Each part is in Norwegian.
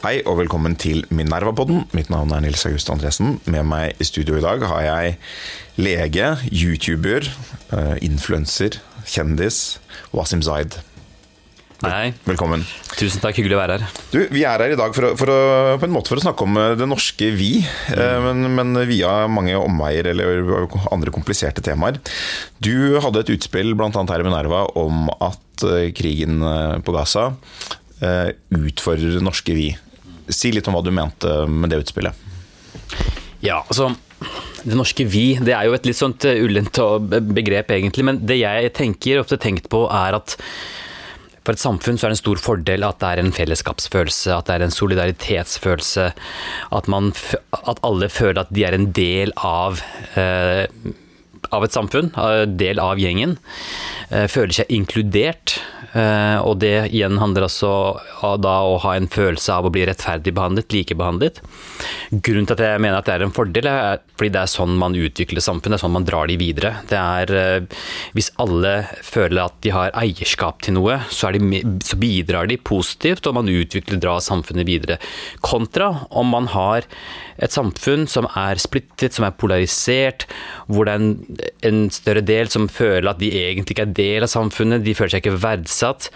Hei og velkommen til Minerva-podden. Mitt navn er Nils August Andresen. Med meg i studio i dag har jeg lege, YouTuber, eh, influenser, kjendis, Wasim Zaid. Hei. Velkommen. Tusen takk, hyggelig å være her. Du, Vi er her i dag for å, for å, på en måte for å snakke om eh, det norske vi, mm. men, men, via mange omveier eller andre kompliserte temaer. Du hadde et utspill bl.a. her i Minerva om at eh, krigen på Gaza utfordrer det norske vi. Si litt om hva du mente med det utspillet. Ja, altså det norske vi, det er jo et litt sånt ullent begrep egentlig, men det jeg tenker, ofte tenkt på er at for et samfunn så er det en stor fordel at det er en fellesskapsfølelse, at det er en solidaritetsfølelse. At, man, at alle føler at de er en del av, eh, av et samfunn, del av gjengen. Eh, føler seg inkludert. Eh, og det igjen handler altså da å ha en følelse av å bli rettferdig behandlet, likebehandlet. Grunnen til at jeg mener at det er en fordel, er fordi det er sånn man utvikler samfunn, det er sånn man drar de videre. Det er eh, Hvis alle føler at de har eierskap til noe, så, de, så bidrar de positivt, og man utvikler, drar samfunnet videre. Kontra om man har et samfunn som er splittet, som er polarisert, hvor det er en, en større del som føler at de egentlig ikke er del av samfunnet, de føler seg ikke verdsatt.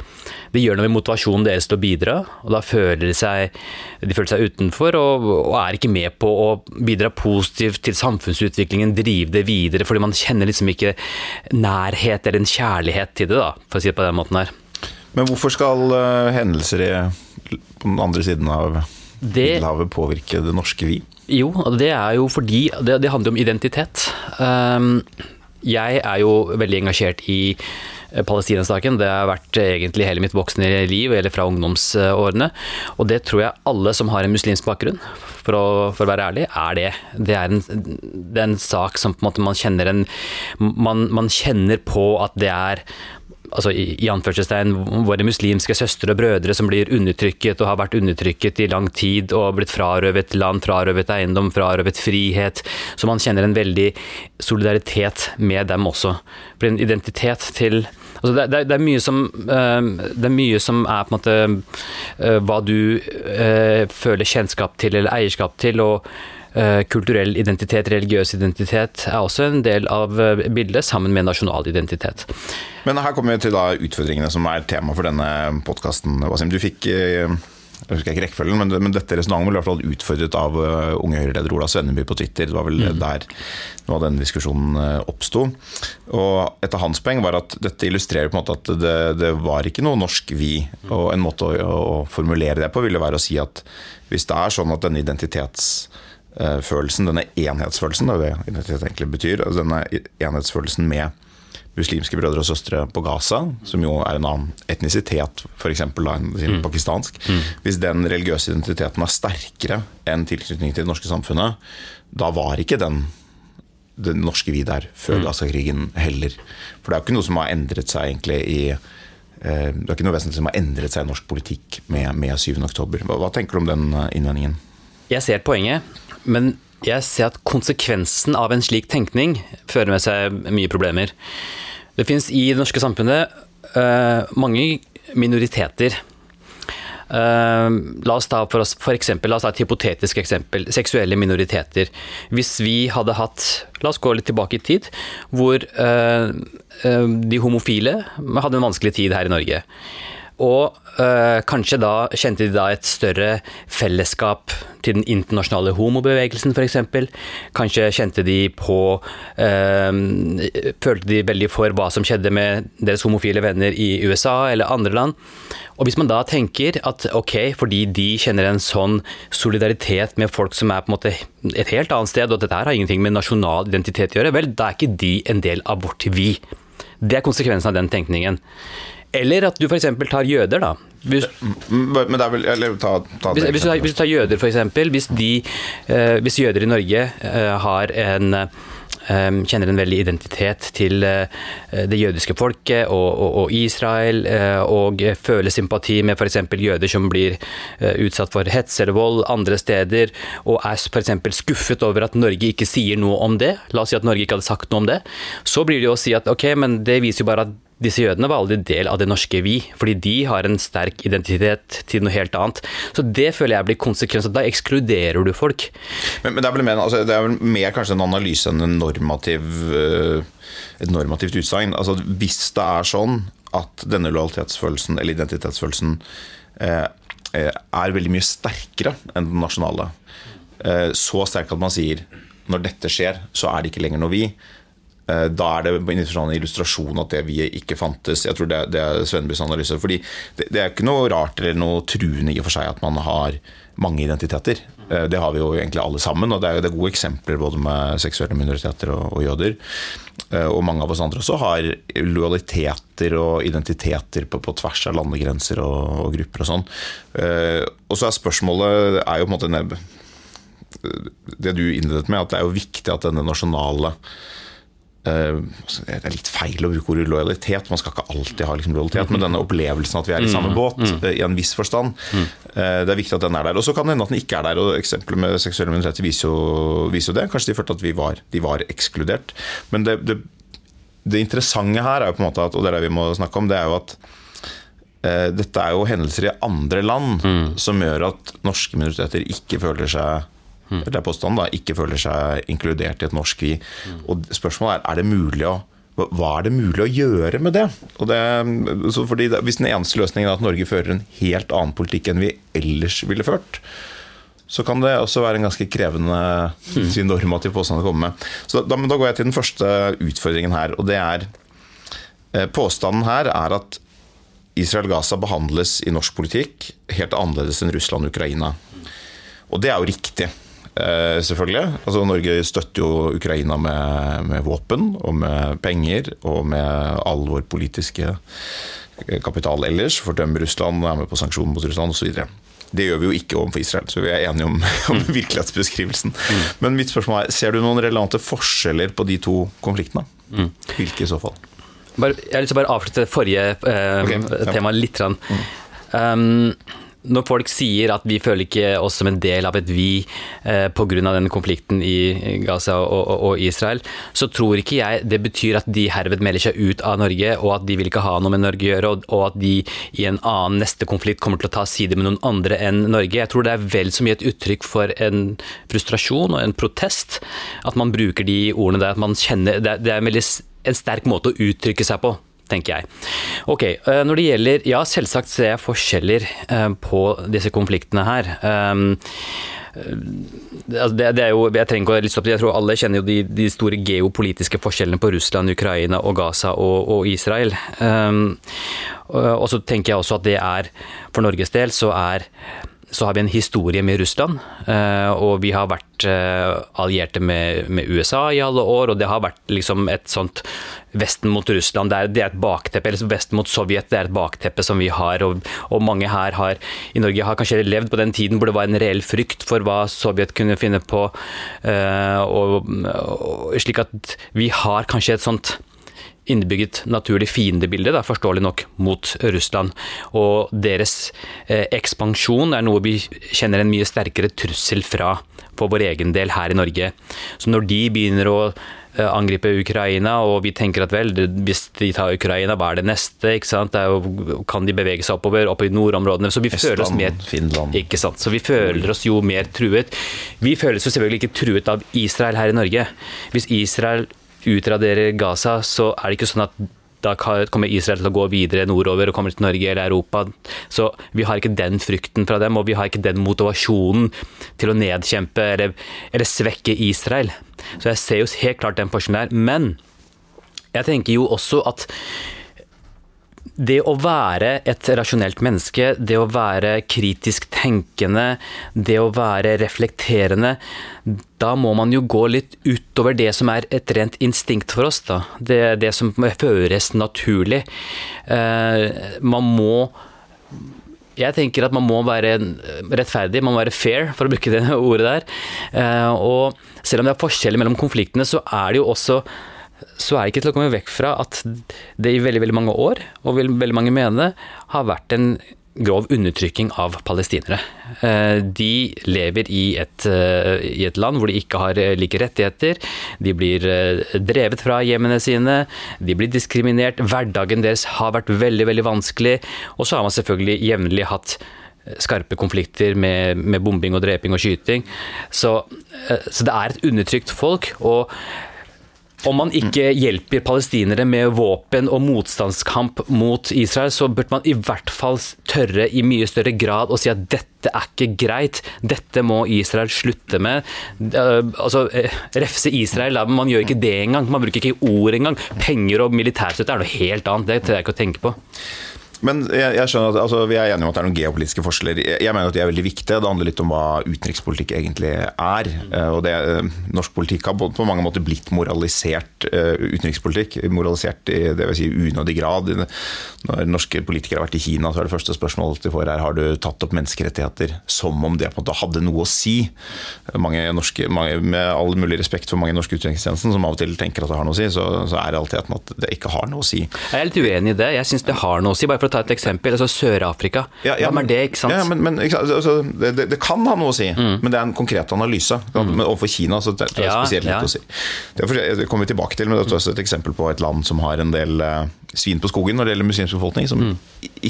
Det gjør noe med motivasjonen deres til å bidra, og da føler de seg, de føler seg utenfor og, og, er ikke med på å bidra positivt til samfunnsutviklingen, drive det videre, fordi man kjenner liksom ikke nærhet eller en kjærlighet til det, da, for å si det på den måten her. Men hvorfor skal uh, hendelser i, på den andre siden av Middelhavet påvirke det norske vi? Jo, det er jo fordi det, det handler om identitet. Um, jeg er jo veldig engasjert i palestinensaken. Palestina-saken. Det har vært egentlig hele mitt voksne liv, eller fra ungdomsårene. Og det tror jeg alle som har en muslimsk bakgrunn, for å, for å være ærlig, er det. Det er, en, det er en, sak som på en måte man kjenner en man, man kjenner på at det er altså i, anførselstegn, våre muslimske søstre og brødre som blir undertrykket og har vært undertrykket i lang tid og blitt frarøvet land, frarøvet eiendom, frarøvet frihet. Så man kjenner en veldig solidaritet med dem også. For en identitet til altså det, det, det, er som, uh, det er mye som er på en måte uh, hva du uh, føler kjennskap til eller eierskap til. og Eh, kulturell identitet, religiøs identitet, er også en del av eh, bildet, sammen med nasjonal identitet. Men her kommer vi til da utfordringene som er tema for denne podkasten. Du fikk eh, jeg husker ikke rekkefølgen, men, men dette resonnementet ble i hvert fall utfordret av unge Høyre-leder Ola Svenneby på Twitter. Det var vel mm. der noe av den diskusjonen oppsto. Og av hans poeng var at dette illustrerer på en måte at det, det var ikke noe norsk vi. Og en måte å, å, formulere det på ville være å si at hvis det er sånn at denne identitets Eh, følelsen, denne enhetsfølelsen, det er det identitet egentlig betyr, altså denne enhetsfølelsen med muslimske brødre og søstre på Gaza, som jo er en annen etnisitet, f.eks. Mm. pakistansk. Mm. Hvis den religiøse identiteten er sterkere enn tilknytning til det norske samfunnet, da var ikke den det norske vi der før mm. Gaza-krigen heller. For det er jo ikke noe som har endret seg egentlig i eh, det er ikke noe vesentlig som har endret seg i norsk politikk med, med 7. oktober. Hva, hva tenker du om den eh, innvendingen? Jeg ser poenget. Men jeg ser at konsekvensen av en slik tenkning fører med seg mye problemer. Det finnes i det norske samfunnet uh, mange minoriteter. Uh, la oss ta for, oss, for eksempel, la oss ta et hypotetisk eksempel. Seksuelle minoriteter. Hvis vi hadde hatt La oss gå litt tilbake i tid, hvor uh, de homofile hadde en vanskelig tid her i Norge. Og øh, kanskje da kjente de da et større fellesskap til den internasjonale homobevegelsen f.eks. Kanskje kjente de på øh, Følte de veldig for hva som skjedde med deres homofile venner i USA eller andre land. Og hvis man da tenker at ok, fordi de kjenner en sånn solidaritet med folk som er på en måte et helt annet sted, og at dette her har ingenting med nasjonal identitet å gjøre, vel, da er ikke de en del av vårt vi. Det er konsekvensen av den tenkningen. Eller at du f.eks. tar jøder, da. Hvis, Men det er vel Eller ta, ta det. hvis, hvis du tar jøder, f.eks. Hvis, de, eh, hvis jøder i Norge eh, har en eh, kjenner en veldig identitet til eh, det jødiske folket og, og, og Israel, og føler sympati med f.eks. jøder som blir utsatt for hets eller vold andre steder, og er f.eks. skuffet over at Norge ikke sier noe om det, la oss si at Norge ikke hadde sagt noe om det, så blir det jo å si at ok, men det viser jo bare at disse jødene var aldri del av det norske vi, fordi de har en sterk identitet til noe helt annet. Så det føler jeg blir konsekvens. Da ekskluderer du folk. Men, men det, er mer, altså, det er vel mer kanskje en analyse enn en normativ, øh, et normativt utsagn. Altså, hvis det er sånn at denne lojalitetsfølelsen eller identitetsfølelsen eh, er veldig mye sterkere enn den nasjonale, eh, så sterk at man sier når dette skjer, så er det ikke lenger noe vi. Eh, da er det en sånn illustrasjon at det vi ikke fantes. Jeg tror det, er Svennebys analyse. fordi det, er ikke noe rart eller noe truende i og for seg at man har mange identiteter. Eh, det har vi jo egentlig alle sammen, og det er, det gode eksempler både med seksuelle minoriteter og, og jøder. Eh, og mange av oss andre også har lojaliteter og identiteter på, på tvers av landegrenser og, og grupper og sånn. Og så er spørsmålet er jo på en måte det du innledet med, at det er jo viktig at denne nasjonale det er litt feil å bruke ordet lojalitet, man skal ikke alltid ha liksom lojalitet, men denne opplevelsen at vi er i samme mm, båt, mm. Eh, i en viss forstand, eh, det er viktig at den er der. Og så kan det hende at den ikke er der, og eksempelet med seksuelle minoriteter viser jo, viser jo det. Kanskje de følte at var, de var ekskludert. Men det, det, det, interessante her er jo på en måte at, og det er det vi må snakke om, det er jo at eh, dette er jo hendelser i andre land mm. som gjør at norske minoriteter ikke føler seg det er påstanden, da, ikke føler seg inkludert i et norsk vi. Og spørsmålet er er det mulig å hva er det mulig å gjøre med det? det fordi det, hvis den eneste løsningen er at Norge fører en helt annen politikk enn vi ellers ville ført, så kan det også være en ganske krevende mm. normativ påstand å komme med. Så da, da, går jeg til den første utfordringen her. og det er eh, Påstanden her er at Israel-Gaza behandles i norsk politikk helt annerledes enn Russland-Ukraina. Og det er jo riktig. Eh, selvfølgelig. Altså, Norge støtter jo Ukraina med, med, våpen og med penger og med all vår politiske kapital ellers. Fordømmer Russland, er med på sanksjoner mot Russland osv. Det gjør vi jo ikke overfor Israel, så vi er enige om, om mm. virkelighetsbeskrivelsen. Mm. Men mitt spørsmål er, ser du noen relevante forskjeller på de to konfliktene? Mm. Hvilke i så fall? Bare, jeg har lyst til å bare avslutte forrige eh, okay, tema litt. Mm. Um, når folk sier at vi føler ikke oss som en del av et vi eh, pga. denne konflikten i Gaza og, og, og, Israel, så tror ikke jeg det betyr at de herved melder seg ut av Norge, og at de vil ikke ha noe med Norge å gjøre, og, og at de i en annen neste konflikt kommer til å ta side med noen andre enn Norge. Jeg tror det er vel så mye et uttrykk for en frustrasjon og en protest at man bruker de ordene der. at man kjenner, Det det er en veldig en sterk måte å uttrykke seg på tenker jeg. Ok, eh, Når det gjelder Ja, selvsagt ser jeg forskjeller eh, på disse konfliktene her. Um, det, det, er jo, jeg trenger ikke å opp jeg tror alle kjenner jo de, de, store geopolitiske forskjellene på Russland, Ukraina og Gaza og, og Israel. Um, og så tenker jeg også at det er, for Norges del, så er så har vi en historie med Russland. Eh, og vi har vært eh, allierte med, USA i alle år, og det har vært liksom et sånt Vesten mot Russland, det er, det er et bakteppe. Eller Vesten mot Sovjet, det er et bakteppe som vi har. Og, og, mange her har, i Norge har kanskje levd på den tiden hvor det var en reell frykt for hva Sovjet kunne finne på. Uh, og, og, slik at vi har kanskje et sånt innebygget naturlig fiendebilde, da, forståelig nok, mot Russland. Og deres eh, ekspansjon er noe vi kjenner en mye sterkere trussel fra for vår egen del her i Norge. Så når de begynner å eh, angripe Ukraina, og vi tenker at vel, hvis de tar Ukraina, hva er det neste? ikke sant? Jo, kan de bevege seg oppover, opp i nordområdene? Så vi Estland, føler oss mer Finland. Ikke sant? Så vi føler oss jo mer truet. Vi føler oss selvfølgelig ikke truet av Israel her i Norge. Hvis Israel utraderer Gaza, så er det ikke sånn at da kommer Israel til å gå videre nordover og kommer til Norge eller Europa. Så vi har ikke den frykten fra dem, og vi har ikke den motivasjonen til å nedkjempe eller, eller svekke Israel. Så jeg ser jo helt klart den forskjellen der. Men jeg tenker jo også at det å være et rasjonelt menneske, det å være kritisk tenkende, det å være reflekterende, da må man jo gå litt utover det som er et rent instinkt for oss. da. Det, det som føres naturlig. Eh, man må jeg tenker at man må være rettferdig, man må være fair, for å bruke det ordet der. Eh, og selv om det er forskjeller mellom konfliktene, så er det jo også så er det ikke til å komme vekk fra at det i veldig veldig mange år, og veldig mange mene, har vært en grov undertrykking av palestinere. Eh, de lever i et, eh, i et, land hvor de ikke har eh, like rettigheter. De blir drevet fra hjemmene sine, de blir diskriminert. Hverdagen deres har vært veldig, veldig vanskelig. Og så har man selvfølgelig jevnlig hatt skarpe konflikter med, med bombing og dreping og skyting. Så, så det er et undertrykt folk. og om man ikke hjelper palestinere med våpen og motstandskamp mot Israel, så burde man i hvert fall tørre i mye større grad å si at dette er ikke greit, dette må Israel slutte med. Altså, eh, refse Israel, man gjør ikke det engang. Man bruker ikke ord engang. Penger og militærstøtte er noe helt annet, det tør jeg ikke å tenke på. Men jeg, jeg skjønner at altså, Vi er enige om at det er noen geopolitiske forskjeller. Jeg, jeg, mener at de er veldig viktige. Det handler litt om hva utenrikspolitikk egentlig er. Uh, og det, uh, Norsk politikk har på, mange måter blitt moralisert uh, utenrikspolitikk. Moralisert i det vil si unødig grad. Når norske politikere har vært i Kina, så er det første spørsmålet de får her har du tatt opp menneskerettigheter som om det på en måte hadde noe å si. Mange norske, mange, med all mulig respekt for mange norske utenrikstjenesten som av og til tenker at det har noe å si, så, så er realiteten at det ikke har noe å si. Jeg er litt uenig i det. Jeg syns det har noe å si. bare for å ta et eksempel. altså Sør-Afrika. Ja, ja, Hvem er det, ikke sant? Ja, men, men altså, det, det, kan ha noe å si, mm. men det er en konkret analyse. Mm. Men overfor Kina så det, det er spesielt litt å si. Det kommer vi tilbake til, men det er også et eksempel på et land som har en del uh, svin på skogen når det gjelder muslimsk befolkning, som mm.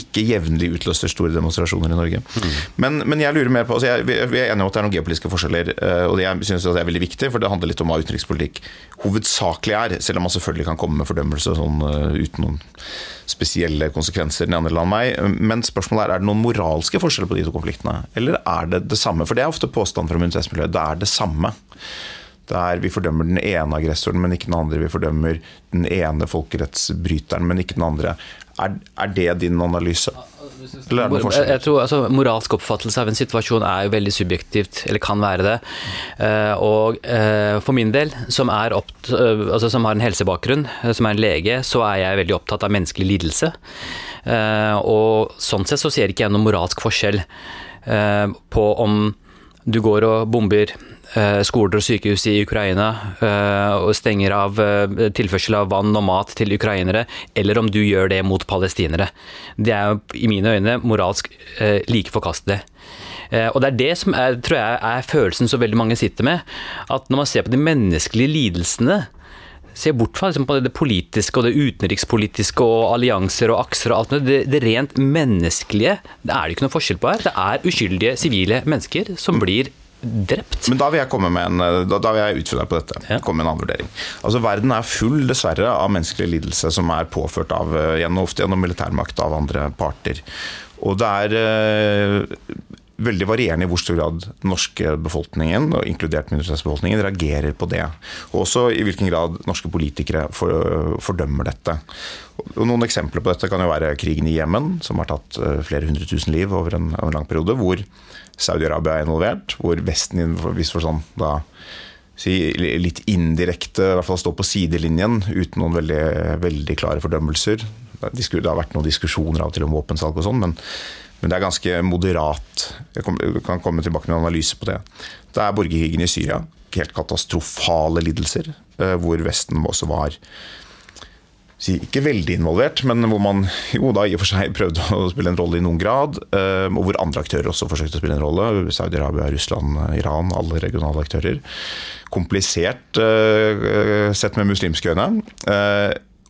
ikke jevnlig utløser store demonstrasjoner i Norge. Mm. Men, men, jeg lurer mer på altså jeg, Vi er enige om at det er noen geopolitiske forskjeller, og og jeg synes det er veldig viktig, for det handler litt om hva utenrikspolitikk hovedsakelig er, selv om man selvfølgelig kan komme med fordømmelse sånn, uh, uten noen spesielle konsekvenser den andre land meg. Men spørsmålet er er det noen moralske forskjeller på de to konfliktene, eller er det det samme? For det er ofte påstand fra minoritetsmiljøet. Det er det samme. Der vi fordømmer den ene aggressoren, men ikke den andre. Vi fordømmer den ene folkerettsbryteren, men ikke den andre. Er, er det din analyse? Eller er det noe Jeg tror altså, Moralsk oppfattelse av en situasjon er jo veldig subjektivt, eller kan være det. Uh, og uh, for min del, som, opp, uh, altså, som, har en helsebakgrunn, som er en lege, så er jeg veldig opptatt av menneskelig lidelse. og sånn sett så ser ikke jeg noen moralsk forskjell på om du går og bomber Eh, skoler og sykehus i Ukraina eh, og stenger av eh, tilførsel av vann og mat til ukrainere, eller om du gjør det mot palestinere. Det er i mine øyne moralsk like forkastelig. Og Det er det som er, tror jeg er følelsen så veldig mange sitter med. At når man ser på de menneskelige lidelsene, ser bort fra liksom, det politiske og det utenrikspolitiske og allianser og akser og alt det, det rent menneskelige, det er det ikke noe forskjell på her. Det er uskyldige sivile mennesker som blir drept. Men da vil jeg komme med en, da, da vil jeg utfordre deg på dette. Ja. komme med en annen vurdering. Altså Verden er full, dessverre, av menneskelig lidelse som er påført av, eh, gjennom, ofte gjennom militærmakt av andre parter. Og det er eh, veldig varierende i hvor stor grad norske befolkningen, og inkludert minoritetsbefolkningen, reagerer på det. Og også i hvilken grad norske politikere for, fordømmer dette. Og noen eksempler på dette kan jo være krigen i Jemen, som har tatt eh, flere hundre tusen liv over en, en lang periode. hvor Saudi-Arabia er involvert, hvor Vesten i viss forstand da si, litt indirekte i hvert fall står på sidelinjen uten noen veldig, veldig klare fordømmelser. Det har vært noen diskusjoner av og til om våpensalg og sånn, men, men, det er ganske moderat. Jeg kan komme tilbake med en analyse på det. Det er borgerkrigen i Syria. Helt katastrofale lidelser, eh, hvor Vesten også var ikke veldig involvert, men hvor man jo da i og for seg prøvde å spille en rolle i noen grad. Eh, og hvor andre aktører også forsøkte å spille en rolle. Saudi-Arabia, Russland, Iran, alle regionale aktører. Komplisert eh, sett med muslimske øyne.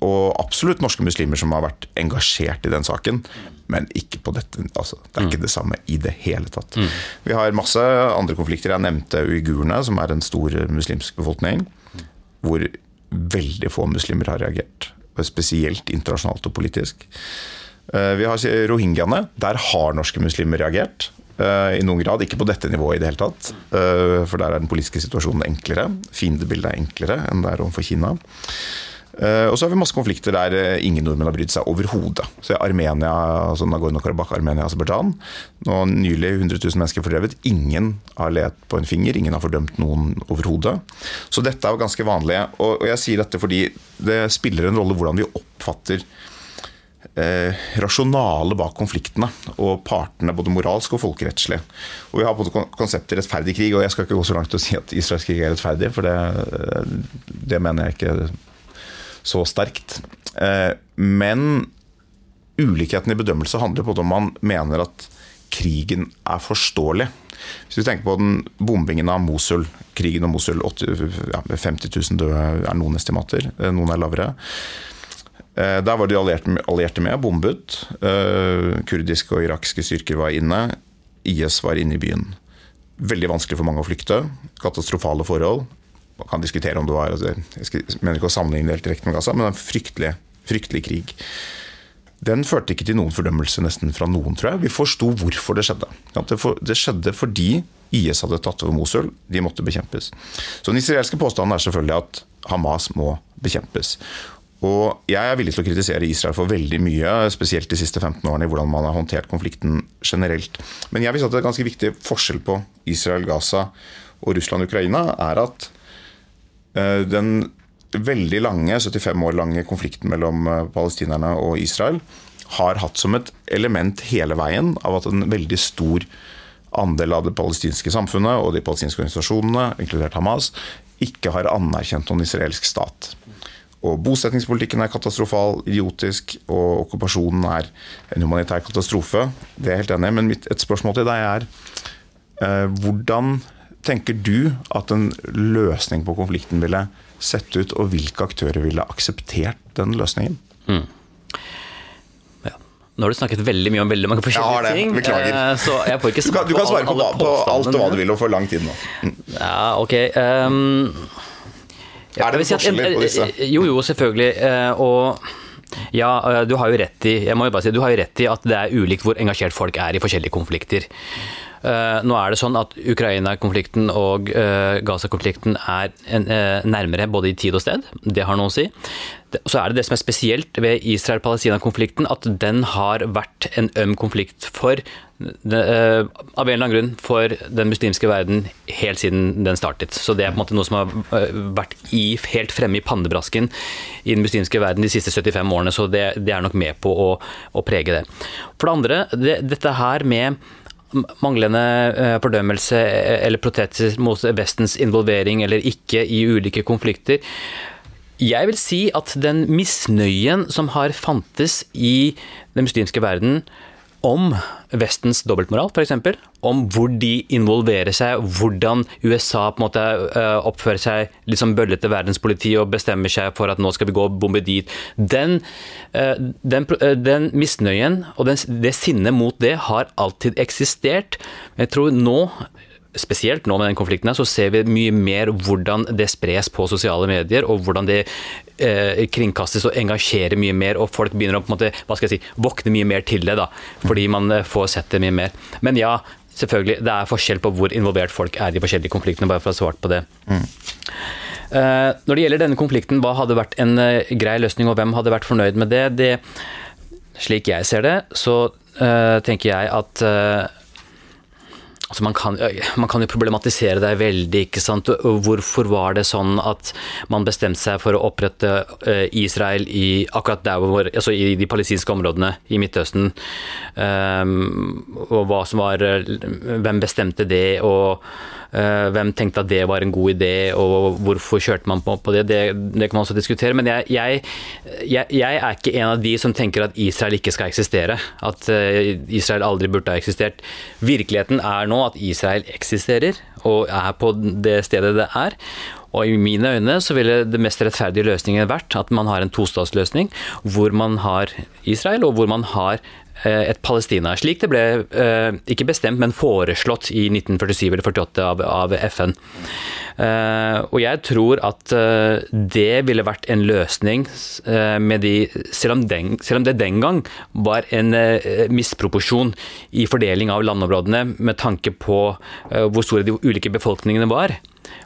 Og absolutt norske muslimer som har vært engasjert i den saken. Men ikke på dette. Altså, det er ikke mm. det samme i det hele tatt. Mm. Vi har masse andre konflikter. Jeg nevnte uigurene, som er en stor muslimsk befolkning. Hvor veldig få muslimer har reagert spesielt internasjonalt og politisk. Eh, vi har rohingyaene. Der har norske muslimer reagert. Eh, I noen grad, ikke på dette nivået i det hele tatt. Eh, for der er den politiske situasjonen enklere. Fiendebildet er enklere enn det er overfor Kina. Uh, og så har vi masse konflikter der uh, ingen nordmenn har brydd seg overhodet. Så Armenia, altså Nagorno-Karabakh, Armenia, Aserbajdsjan. Nå nylig 100 000 mennesker fordrevet. Ingen har let på en finger, ingen har fordømt noen overhodet. Så dette er jo ganske vanlig. Og, og, jeg sier dette fordi det spiller en rolle hvordan vi oppfatter eh, rasjonale bak konfliktene og partene, både moralsk og folkerettslig. Og Vi har både konseptet rettferdig krig, og jeg skal ikke gå så langt til å si at Israels krig er rettferdig, for det, det mener jeg ikke så sterkt. Eh, men ulikheten i bedømmelse handler på om man mener at krigen er forståelig. Hvis vi tenker på den bombingen av Mosul, krigen om Mosul, 50 000 døde er noen estimater, eh, noen er lavere. Eh, der var de allierte med, bombet. Kurdiske og irakske styrker var inne. IS var inne i byen. Veldig vanskelig for mange å flykte. Katastrofale forhold. Man kan diskutere om det var altså, Jeg mener ikke å sammenligne helt direkte med Gaza, men en fryktelig, fryktelig krig. Den førte ikke til noen fordømmelse nesten fra noen, tror jeg. Vi forsto hvorfor det skjedde. Det skjedde fordi IS hadde tatt over Mosul. De måtte bekjempes. Så Den israelske påstanden er selvfølgelig at Hamas må bekjempes. Og Jeg er villig til å kritisere Israel for veldig mye, spesielt de siste 15 årene, i hvordan man har håndtert konflikten generelt. Men jeg vil si at det er ganske viktig forskjell på Israel, Gaza og Russland-Ukraina, er at den veldig lange, 75 år lange konflikten mellom eh, palestinerne og Israel har hatt som et element hele veien av at en veldig stor andel av det palestinske samfunnet og de palestinske organisasjonene, inkludert Hamas, ikke har anerkjent noen israelsk stat. Og Bosettingspolitikken er katastrofal, idiotisk, og okkupasjonen er en humanitær katastrofe. Det er jeg helt enig i, men et spørsmål til deg er eh, hvordan tenker du at en løsning på konflikten ville sett ut, og hvilke aktører ville akseptert den løsningen? Mm. Nå har du snakket veldig mye om veldig mange forskjellige ting. Beklager. Eh, så jeg får ikke du, kan, du kan svare på, på, på alt og hva du vil, og for lang tid nå. Mm. Ja, ok. Um, ja, er det si forskjeller på disse? Jo, jo, selvfølgelig. Eh, og ja, eh, du har jo rett i jeg må jo bare si, du har jo rett i at det er ulikt hvor engasjert folk er i forskjellige konflikter. Eh, nå er det sånn at Ukraina-konflikten og Gaza-konflikten er nærmere både i tid og sted. Det har noe å si. Så er det det som er spesielt ved Israel-Palestina-konflikten, at den har vært en øm konflikt for av en eller annen grunn for den muslimske verden helt siden den startet. Så det er på en måte noe som har vært i, helt fremme i pannebrasken i den muslimske verden de siste 75 årene, så det, det er nok med på å, å, prege det. For det andre, det, dette her med manglende uh, fordømmelse eller protester mot Vestens involvering eller ikke i ulike konflikter. Jeg vil si at den misnøyen som har fantes i den muslimske verden om Vestens dobbeltmoral, f.eks. Om hvor de involverer seg, hvordan USA på en måte uh, oppfører seg litt som bøllete verdenspoliti og bestemmer seg for at nå skal vi gå og bombe dit. Den, uh, den, uh, den misnøyen og den, det sinnet mot det har alltid eksistert. Jeg tror nå spesielt nå med den konflikten, her, så ser vi mye mer hvordan det spres på sosiale medier, og hvordan det eh, kringkastes og engasjerer mye mer, og folk begynner å på en måte, hva skal jeg si, våkne mye mer til det, da, fordi man eh, får sett det mye mer. Men ja, selvfølgelig, det er forskjell på hvor involvert folk er i forskjellige konfliktene, bare for å ha svart på det. Mm. Uh, når det gjelder denne konflikten, hva hadde vært en uh, grei løsning, og hvem hadde vært fornøyd med det? det slik jeg ser det, så uh, tenker jeg at Altså man, kan, man, kan, jo problematisere det veldig. ikke sant? Hvorfor var det sånn at man bestemte seg for å opprette Israel i akkurat der hvor, altså i de palestinske områdene i Midtøsten? Um, og hva som var Hvem bestemte det? og Hvem tenkte at det var en god idé, og hvorfor kjørte man på, det? det? det? kan man også diskutere. Men jeg, jeg, jeg, jeg, er ikke en av de som tenker at Israel ikke skal eksistere. At uh, Israel aldri burde ha eksistert. Virkeligheten er nå at Israel eksisterer og er på det stedet det er. Og i mine øyne så ville det mest rettferdige løsningen vært at man har en tostatsløsning hvor man har Israel, og hvor man har Eh, et Palestina, slik det ble eh, ikke bestemt, men foreslått i 1947 eller 48 av, av FN. Eh, og jeg tror at det ville vært en løsning med de selv om, den, selv om det den gang var en misproporsjon i fordeling av landområdene med tanke på hvor store de ulike befolkningene var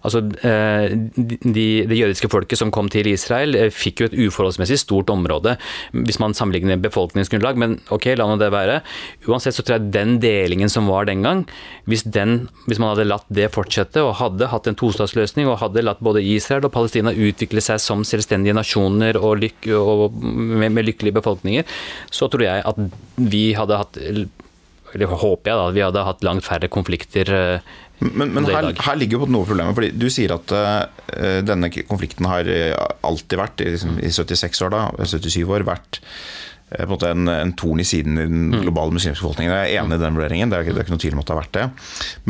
Altså, eh, de, Det jødiske folket som kom til Israel, eh, fikk jo et uforholdsmessig stort område hvis man sammenligner befolkningsgrunnlag, men ok, la nå det være. Uansett så tror jeg den delingen som var den gang, hvis, den, hvis man hadde latt det fortsette og hadde hatt en tostatsløsning og hadde latt både Israel og Palestina utvikle seg som selvstendige nasjoner og, lyk, og med, med lykkelige befolkninger, så tror jeg at vi hadde hatt eller håper jeg da, vi hadde hatt langt færre konflikter eh, men, men her, her, ligger jo noe problemet. fordi Du sier at uh, denne konflikten har alltid vært, i, liksom, i 76 år da, 77 år, vært uh, på en, en, en torn i siden i den mm. globale muslimske befolkningen. Jeg er enig i den vurderingen. Det er, det er, ikke noe tvil om at det har vært det.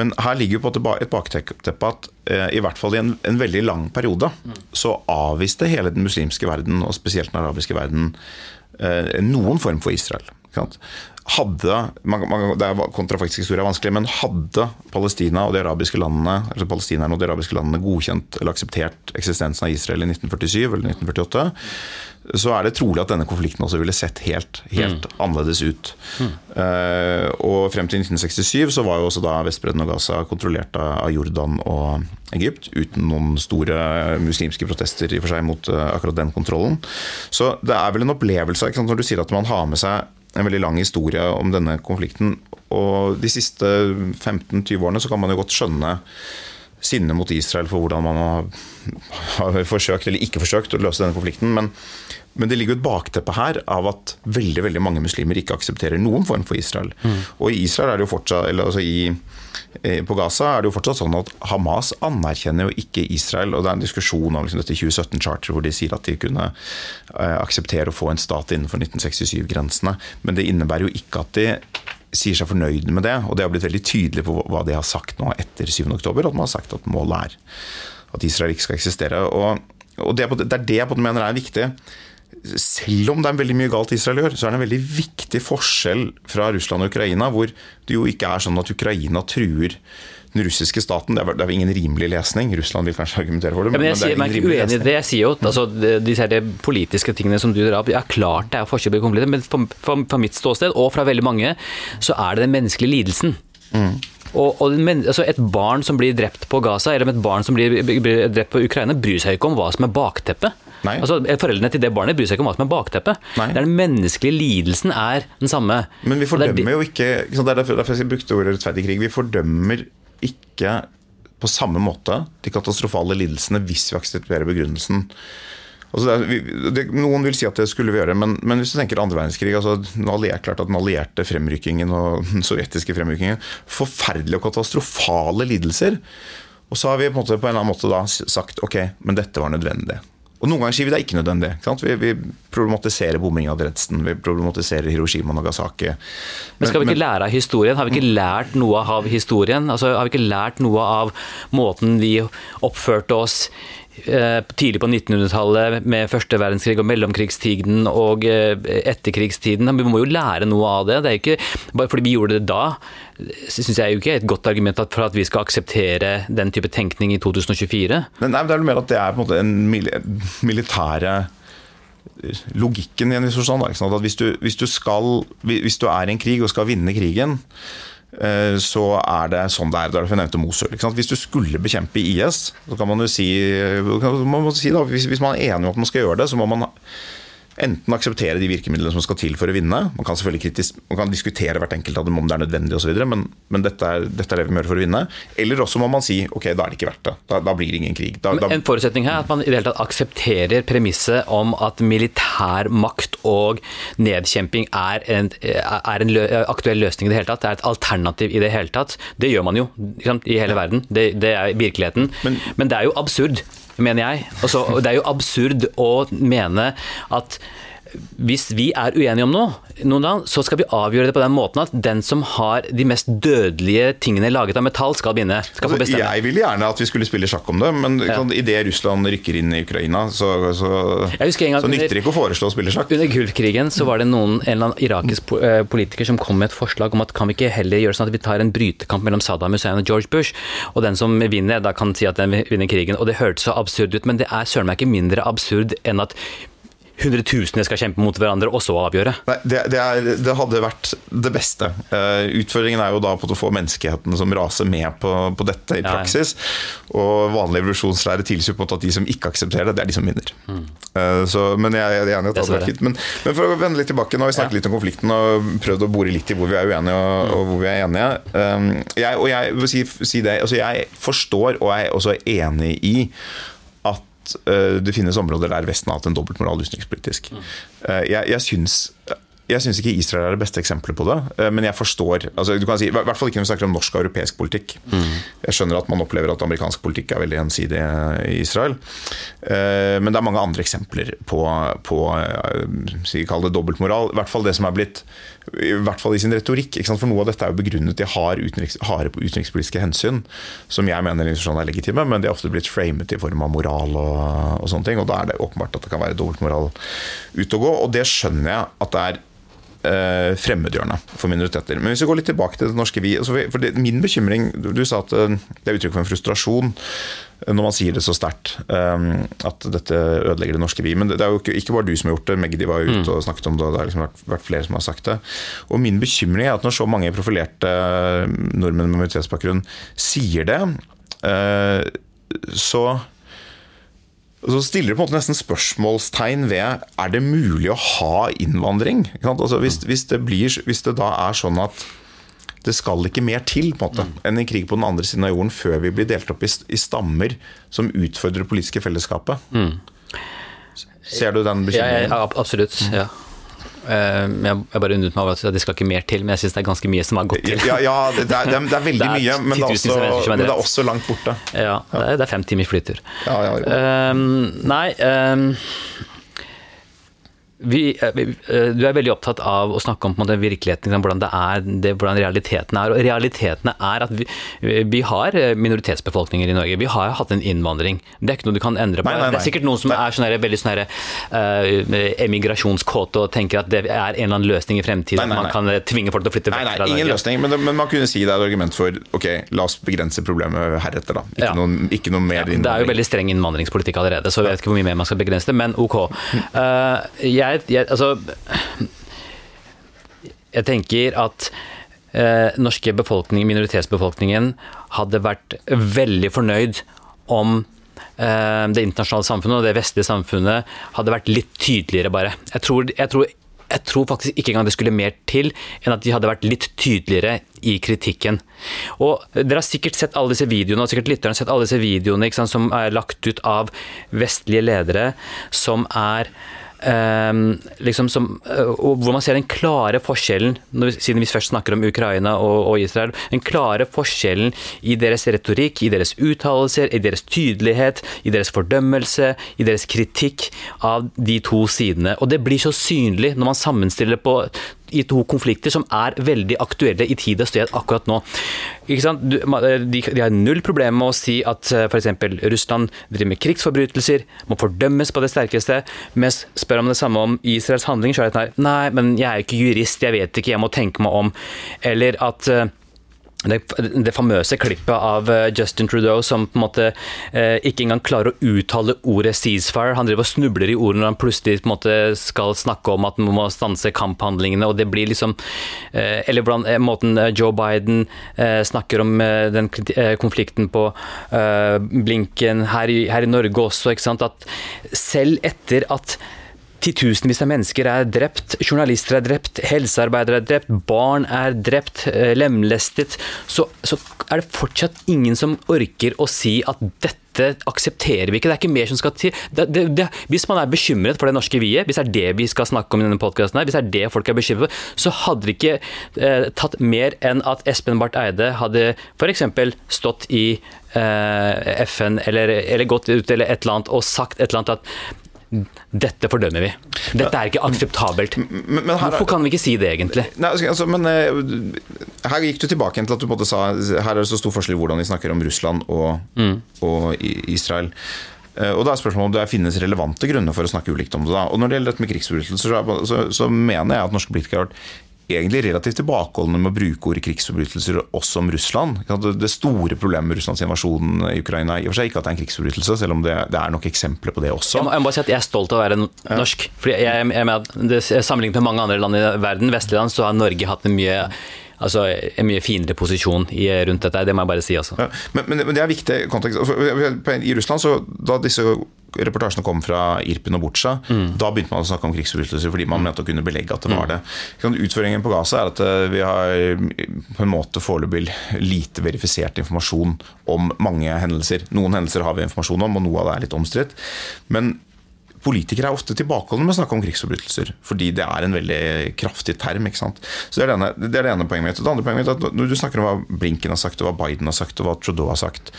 Men her ligger jo på et bakteppe at uh, i hvert fall i en, en veldig lang periode så avviste hele den muslimske verden, og spesielt den arabiske verden, noen form for Israel. Hadde, det er kontrafaktisk historie er vanskelig, men hadde Palestina og de arabiske landene altså palestinerne og de arabiske landene godkjent eller akseptert eksistensen av Israel i 1947 eller 1948, så er det trolig at denne konflikten også ville sett helt, helt mm. annerledes ut. Mm. Uh, og frem til 1967 så var jo også da Vestbredden og Gaza kontrollert av Jordan og Egypt, uten noen store muslimske protester i og for seg mot uh, akkurat den kontrollen. Så det er vel en opplevelse når du sier at man har med seg en veldig lang historie om denne konflikten. Og de siste 15-20 årene så kan man jo godt skjønne sinnet mot Israel for hvordan man har, har, forsøkt, eller ikke forsøkt, å løse denne konflikten. Men, men det ligger et bakteppe her av at veldig veldig mange muslimer ikke aksepterer noen form for Israel. Mm. Og i Israel er det jo fortsatt, eller altså i Eh, på Gaza er det jo fortsatt sånn at Hamas anerkjenner jo ikke Israel. og Det er en diskusjon om liksom dette 2017-charter hvor de sier at de kunne eh, akseptere å få en stat innenfor 1967-grensene. Men det innebærer jo ikke at de sier seg fornøyd med det. Og det har blitt veldig tydelig på hva de har sagt nå etter 7.10. At man har sagt at målet er at Israel ikke skal eksistere. Og, og det, er det jeg på mener er viktig selv om det er veldig mye galt Israel gjør, så er det en veldig viktig forskjell fra Russland og Ukraina, hvor det jo ikke er sånn at Ukraina truer den russiske staten. Det er, det er ingen rimelig lesning. Russland vil kanskje argumentere for det. Men, ja, men jeg, sier, men er ikke uenig i det. Jeg sier jo altså, disse her politiske tingene som du drar opp, ja klart det er forskjell på konflikter, men fra mitt ståsted, og fra veldig mange, så er det den menneskelige lidelsen. Mm. Og, og men, altså et barn som blir drept på Gaza, eller et barn som blir, blir drept på Ukraina, bryr seg ikke om hva som er bakteppet. Altså, Foreldrene til det barnet bryr seg ikke om hva som er bakteppet. Nei. Det er Den menneskelige lidelsen er den samme. Men vi fordømmer jo ikke Det er derfor jeg brukte ordet rettferdig krig. Vi fordømmer ikke på samme måte de katastrofale lidelsene hvis vi aksepterer begrunnelsen. Altså det, det, noen vil si at det skulle vi gjøre, men, men hvis du tenker andre verdenskrig altså den alliert, klart at Den allierte fremrykkingen og den sovjetiske fremrykkingen Forferdelige og katastrofale lidelser. Og så har vi på en, måte, på en eller annen måte sagt ok, men dette var nødvendig. Og Noen ganger sier vi det er ikke nødvendig. Vi, vi, problematiserer Dredsen, vi problematiserer Hiroshima og Nagasaki. Men, men skal vi ikke lære av historien? Har vi ikke mm. lært noe av historien? Altså, har vi ikke lært noe av måten vi oppførte oss tidlig på 1900-tallet med første verdenskrig og mellomkrigstiden og eh, etterkrigstiden. Vi må jo lære noe av det. det er ikke, bare fordi vi gjorde det da, syns jeg jo ikke er et godt argument for at vi skal akseptere den type tenkning i 2024. Nei, det er vel mer at det er på en måte en militære logikken i en viss forstand. Hvis, hvis, hvis du er i en krig og skal vinne krigen, Eh, så er det sånn det er. Derfor er nevnte Mosul. Hvis du skulle bekjempe IS, så kan man jo si, man si da, hvis, man er enig om at man skal gjøre det, så må man enten akseptere de virkemidlene som skal til for å vinne. Man kan selvfølgelig kritisk, man kan diskutere hvert enkelt av dem om det er nødvendig osv., men, men dette, er, dette, er, det vi må gjøre for å vinne. Eller også må man si ok, da er det ikke verdt det. Da, da blir det ingen krig. Da, en forutsetning her er at man i det hele tatt aksepterer premisset om at militær makt og nedkjemping er en, er en lø, aktuell løsning i det hele tatt. Det er et alternativ i det hele tatt. Det gjør man jo i hele verden. Det, det er virkeligheten. Men, men det er jo absurd mener jeg. Altså, det er jo absurd å mene at hvis vi er uenige om noe, noen så skal vi avgjøre det på den måten at den som har de mest dødelige tingene laget av metall, skal vinne. Skal altså, jeg ville gjerne at vi skulle spille sjakk om det, men ja. Sånn, idet Russland rykker inn i Ukraina, så, så, så nytter det ikke å foreslå å spille sjakk. Under Gulfkrigen så var det noen, en eller annen irakisk eh, politiker som kom med et forslag om at kan vi ikke heller gjøre sånn at vi tar en brytekamp mellom Saddam Hussein og George Bush, og den som vinner, da kan si at den vinner krigen. Og det hørtes så absurd ut, men det er søren meg ikke mindre absurd enn at hundretusener skal kjempe mot hverandre, og så avgjøre. Nei, det, det, er, det, hadde vært det beste. Uh, utfordringen er jo da på å få menneskeheten som raser med på, på dette i praksis. Ja. Og vanlig evolusjonslære tilsier på at de som ikke aksepterer det, det er de som vinner. Mm. Uh, så, men jeg, jeg, er enig i at det hadde vært fint. Men, men, for å vende litt tilbake, nå har vi snakket ja. litt om konflikten og prøvd å bore litt i hvor vi er uenige og, mm. og hvor vi er enige. Um, jeg, og jeg vil si, si det, altså jeg forstår og er også enig i uh, det finnes områder der Vesten har hatt en dobbeltmoral utenrikspolitisk. Uh, jeg, jeg syns jeg syns ikke Israel er det beste eksempelet på det, eh, men jeg forstår altså du kan si, I hvert fall ikke når vi snakker om norsk og europeisk politikk. Mm. Jeg skjønner at man opplever at amerikansk politikk er veldig ensidig i Israel. Men det er mange andre eksempler på, på si, kall det dobbeltmoral. I hvert fall det som er blitt i hvert fall i sin retorikk. For noe av dette er jo begrunnet i hard utenriks, harde utenrikspolitiske hensyn, som jeg mener er legitime, men de har ofte blitt framet i form av moral og, og, sånne ting. Og da er det åpenbart at det kan være dobbeltmoral ute og gå, og det skjønner jeg at det er eh, fremmedgjørende for minoriteter. Men hvis vi går litt tilbake til det norske vi altså for det, Min bekymring Du sa at eh, det er uttrykk for en frustrasjon når man sier det så sterkt um, at dette ødelegger det norske vi. Men det er jo ikke, bare du som har gjort det. Magdi var ute mm. og snakket om det, og det har liksom vært, vært, flere som har sagt det. Og min bekymring er at når så mange profilerte nordmenn med minoritetsbakgrunn sier det, så så stiller det på en måte nesten spørsmålstegn ved er det mulig å ha innvandring. Altså hvis, hvis, det blir, hvis, det da er sånn at det skal ikke mer til på en måte, mm. enn en krig på den andre siden av jorden før vi blir delt opp i, i stammer som utfordrer det politiske fellesskapet. Mm. Ser du den bekymringen? Ja, absolutt. ja. Eh, jeg bare undret meg over at det skal ikke mer til, men jeg syns det er ganske mye som har gått til. Ja, ja det, er, det, er, veldig det er mye, men det også, men det er, også, langt borte. Ja, det er, fem timer flytur. Ja, ja, um, nei um, vi, eh, eh, du er veldig opptatt av å snakke om måte, virkeligheten, hvordan, det er, det, hvordan realiteten er. Og realitetene er at vi, vi, har eh, minoritetsbefolkninger i Norge. Vi har hatt en innvandring. Det er ikke noe du kan endre på. Nei, nei, nei. Det er sikkert noen som er sånne, veldig sånne, uh, emigrasjonskåte og tenker at det er en eller annen løsning i fremtiden. Man kan tvinge folk til å flytte vekk fra Ingen løsning, men, men, man kunne si det er et argument for ok, la oss begrense problemet heretter. da. Ikke, ja. noe, ikke noe, mer ja, Det er jo veldig streng innvandringspolitikk allerede, så jeg vet ikke hvor mye mer man skal begrense det, men ok. Uh, jeg jeg, jeg, altså, jeg tenker at eh, norske befolkning, minoritetsbefolkningen hadde vært veldig fornøyd om eh, det internasjonale samfunnet og det vestlige samfunnet hadde vært litt tydeligere, bare. Jeg tror, jeg tror jeg tror faktisk ikke engang det skulle mer til enn at de hadde vært litt tydeligere i kritikken. Og Dere har sikkert sett alle disse videoene og sikkert lytterne har sett alle disse videoene sant, som er lagt ut av vestlige ledere som er Um, liksom som, og hvor man ser den klare forskjellen, når, siden vi først snakker om Ukraina og, og, Israel, den klare forskjellen i deres retorikk, i deres uttalelser, i deres tydelighet, i deres fordømmelse, i deres kritikk av de to sidene. Og det blir så synlig når man sammenstiller på i to konflikter som er veldig aktuelle i tid og sted akkurat nå. De, de, har null problem med å si at eh, f.eks. Russland driver med krigsforbrytelser, må fordømmes på det sterkeste, mens spør om det samme om Israels handlinger, så er det sånn Nei, men jeg er jo ikke jurist, jeg vet ikke, jeg må tenke meg om. Eller at eh, det, det, famøse klippet av eh, Justin Trudeau som på en måte eh, ikke engang klarer å uttale ordet 'ceasefire'. Han driver og snubler i ordene når han plutselig på en måte skal snakke om at man må stanse kamphandlingene. og det blir liksom eh, Eller hvordan eh, måten eh, Joe Biden eh, snakker om den konflikten på Blinken her i, her i Norge også. ikke sant, at Selv etter at Titusenvis av mennesker er drept, journalister er drept, helsearbeidere er drept, barn er drept, eh, lemlestet. Så, så, er det fortsatt ingen som orker å si at dette aksepterer vi ikke. Det er ikke mer som skal til. Det, det, det, hvis man er bekymret for det norske viet, hvis det er det vi skal snakke om i denne podkasten, hvis det er det folk er bekymret for, så hadde det ikke eh, tatt mer enn at Espen Barth Eide hadde f.eks. stått i eh, FN eller, eller gått ut eller et eller annet og sagt et eller annet at dette fordømmer vi. Dette er ikke akseptabelt. Men, men her, Hvorfor kan vi ikke si det, egentlig? Nei, altså, altså men uh, Her gikk du tilbake til at du sa her er det så stor forskjell i hvordan vi snakker om Russland og, mm. og Israel. Uh, og da er spørsmålet om det finnes relevante grunner for å snakke ulikt om det. da. Og Når det gjelder dette med krigsforbrytelser, så, så, så, mener jeg at norske politikere har vært egentlig relativt tilbakeholdne med å bruke ordet krigsforbrytelser også om Russland. Det store problemet med Russlands invasjon i Ukraina i og for seg ikke at det er en krigsforbrytelse, selv om det, det er nok eksempler på det også. Jeg må, jeg må, bare si at jeg er stolt av å være norsk. Fordi jeg, jeg, jeg, jeg Sammenlignet med mange andre land i verden, vestlige land, så har Norge hatt en mye altså, en mye finere posisjon i, rundt dette. Det må jeg bare si. Altså. Ja, men, men, men, det er viktig kontekst. I Russland, så, da disse reportasjene kom fra Irpin og Butsja, mm. da begynte man å snakke om krigsforbrytelser fordi man mente å kunne belegge at det var det. Utføringen på Gaza er at eh, vi har på en måte foreløpig lite verifisert informasjon om mange hendelser. Noen hendelser har vi informasjon om, og noe av det er litt omstridt. Men politikere er ofte tilbakeholdne med å snakke om krigsforbrytelser. Fordi det er en veldig kraftig term. ikke sant? Så Det er det ene, det, er det ene poenget mitt. Det andre poenget mitt er at Når du snakker om hva Blinken har sagt, og hva Biden har sagt, og hva Trudeau har sagt,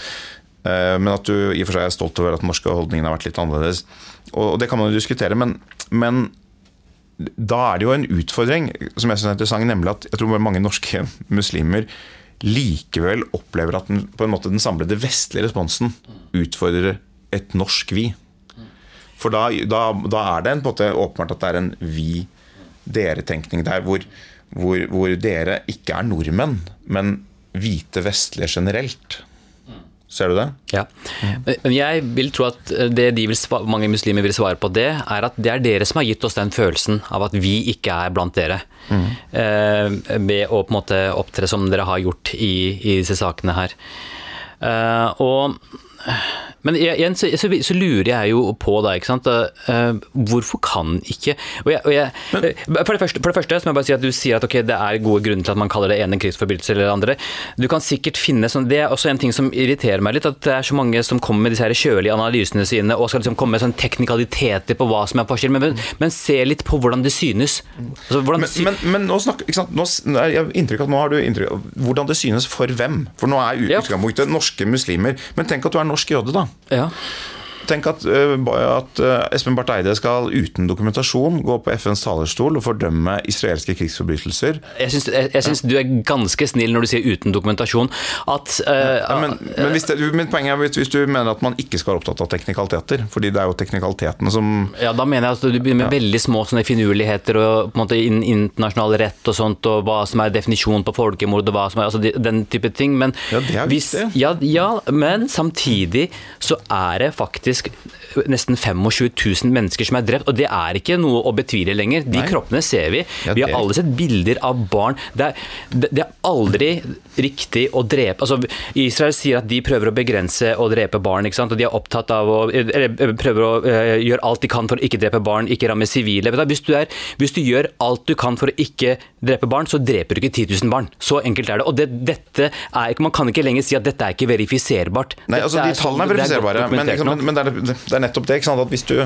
eh, men at du i og for seg er stolt over at den norske holdningen har vært litt annerledes. Og Det kan man jo diskutere, men, men da er det jo en utfordring som jeg synes er interessant, nemlig at jeg tror mange norske muslimer likevel opplever at den, på en måte den samlede vestlige responsen utfordrer et norsk vi. For da, da, da er det en, på en måte åpenbart at det er en vi-dere-tenkning der, hvor, hvor, hvor, dere ikke er nordmenn, men hvite vestlige generelt. Ser du det? Ja. Men jeg vil tro at det de vil, mange muslimer vil svare på det, er at det er dere som har gitt oss den følelsen av at vi ikke er blant dere. Mm. Eh, ved å på en måte opptre som dere har gjort i, i disse sakene her. Eh, og men igjen så, så, så, lurer jeg jo på da, ikke sant. Uh, hvorfor kan ikke og jeg, og jeg, eh, for, det første, for, det første, så må jeg bare si at du sier at okay, det er gode grunner til at man kaller det ene krigsforbrytelse eller det andre. Du kan sikkert finne sånn, Det er også en ting som irriterer meg litt, at det er så mange som kommer med disse her kjølige analysene sine og skal liksom komme med sånn teknikaliteter på hva som er forskjell, men, men, se litt på hvordan det synes. Altså, hvordan men, men, men, nå snakker ikke sant? Nå, jeg jeg inntrykk at nå har du inntrykk av hvordan det synes for hvem. For nå er utgangspunktet norske muslimer. Men tenk at du er norsk jøde, da. Ja. Tenk at, eh, at eh, Espen Barth Eide skal uten dokumentasjon gå på FNs talerstol og fordømme israelske krigsforbrytelser. Jeg syns, jeg, jeg syns du er ganske snill når du sier uten dokumentasjon. At, uh, ja, men, men, det, men poenget er hvis, hvis, du mener at man ikke skal være opptatt av teknikaliteter, fordi det er jo teknikalitetene som Ja, da mener jeg at du begynner med ja. veldig små sånne finurligheter og på en måte internasjonal rett og sånt, og hva som er definisjonen på folkemord og hva som er altså den type ting. Men, ja, det er hvis, ja, ja, men samtidig så er det faktisk faktisk nesten 25 000 mennesker som er drept, og det er ikke noe å betvile lenger. De Nei. kroppene ser vi. Vi har alle sett bilder av barn. Det er, det er aldri riktig å drepe altså, Israel sier at de prøver å begrense å drepe barn, ikke og de er opptatt av å eller, prøver å uh, gjøre alt de kan for å ikke drepe barn, ikke ramme sivile. Hvis du, er, hvis du gjør alt du kan for å ikke drepe barn, så dreper du ikke 10 000 barn. Så enkelt er det. Og det, dette er, Man kan ikke lenger si at dette er ikke verifiserbart. Nei, altså De tallene er verifiserbare, men, men, men det, er, det, er, nettopp det. at hvis du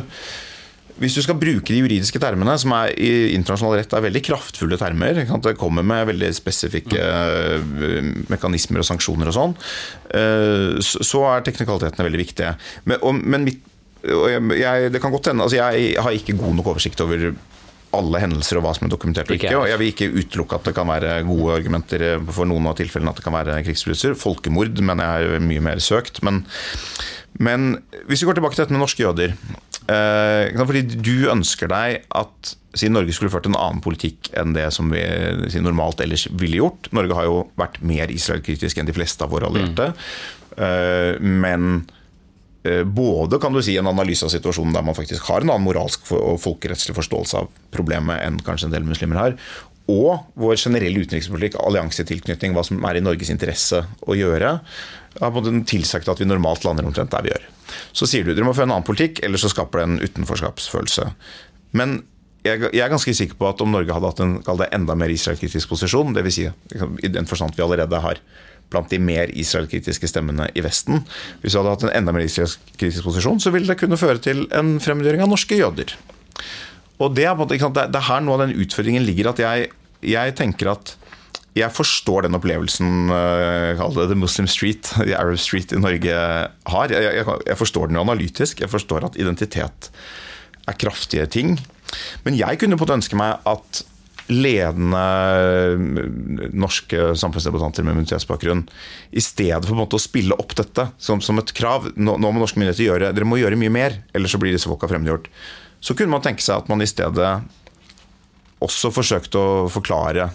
hvis du skal bruke de juridiske termene, som er i internasjonal rett er veldig kraftfulle termer Det kommer med veldig spesifikke uh, mekanismer og sanksjoner og sånn. Uh, så er teknikalitetene veldig viktige. Men, og, men mitt, jeg, det kan godt hende altså Jeg har ikke god nok oversikt over alle hendelser og hva som er dokumentert og ikke. Og jeg vil ikke utelukke at det kan være gode argumenter for noen av tilfellene at det kan være krigsforbrytelser. Folkemord mener jeg er mye mer søkt. Men, men hvis vi går tilbake til dette med norske jøder eh, Fordi du ønsker deg at siden Norge skulle ført en annen politikk enn det som vi normalt ellers ville gjort Norge har jo vært mer Israel-kritisk enn de fleste av våre allierte. Mm. Men Eh, både kan du si en analyse av situasjonen der man faktisk har en annen moralsk og folkerettslig forståelse av problemet enn kanskje en del muslimer har, og vår generelle utenrikspolitikk, alliansetilknytning, hva som er i Norges interesse å gjøre, har på en tilsagt at vi normalt lander omtrent der vi gjør. Så sier du dere må få en annen politikk, eller så skaper det en utenforskapsfølelse. Men jeg, er ganske sikker på at om Norge hadde hatt en det, enda mer israelkritisk posisjon, dvs. Si, i den forstand vi allerede har blant de mer israelkritiske stemmene i Vesten. Hvis vi hadde hatt en enda mer israelkritisk posisjon, så ville det kunne føre til en fremmedgjøring av norske jøder. Og Det er, det er her noe av den utfordringen ligger. at jeg, jeg tenker at jeg forstår den opplevelsen kall det The Muslim Street, The Arab Street i Norge har. Jeg, jeg, jeg, forstår den jo analytisk. Jeg forstår at identitet er kraftige ting. Men jeg kunne på ønske meg at ledende norske samfunnsdebattanter med minoritetsbakgrunn. I stedet for å spille opp dette som, som et krav. Nå, nå, må norske myndigheter gjøre dere må gjøre mye mer, ellers så blir disse folka fremmedgjort. Så kunne man tenke seg at man i stedet også forsøkte å forklare eh,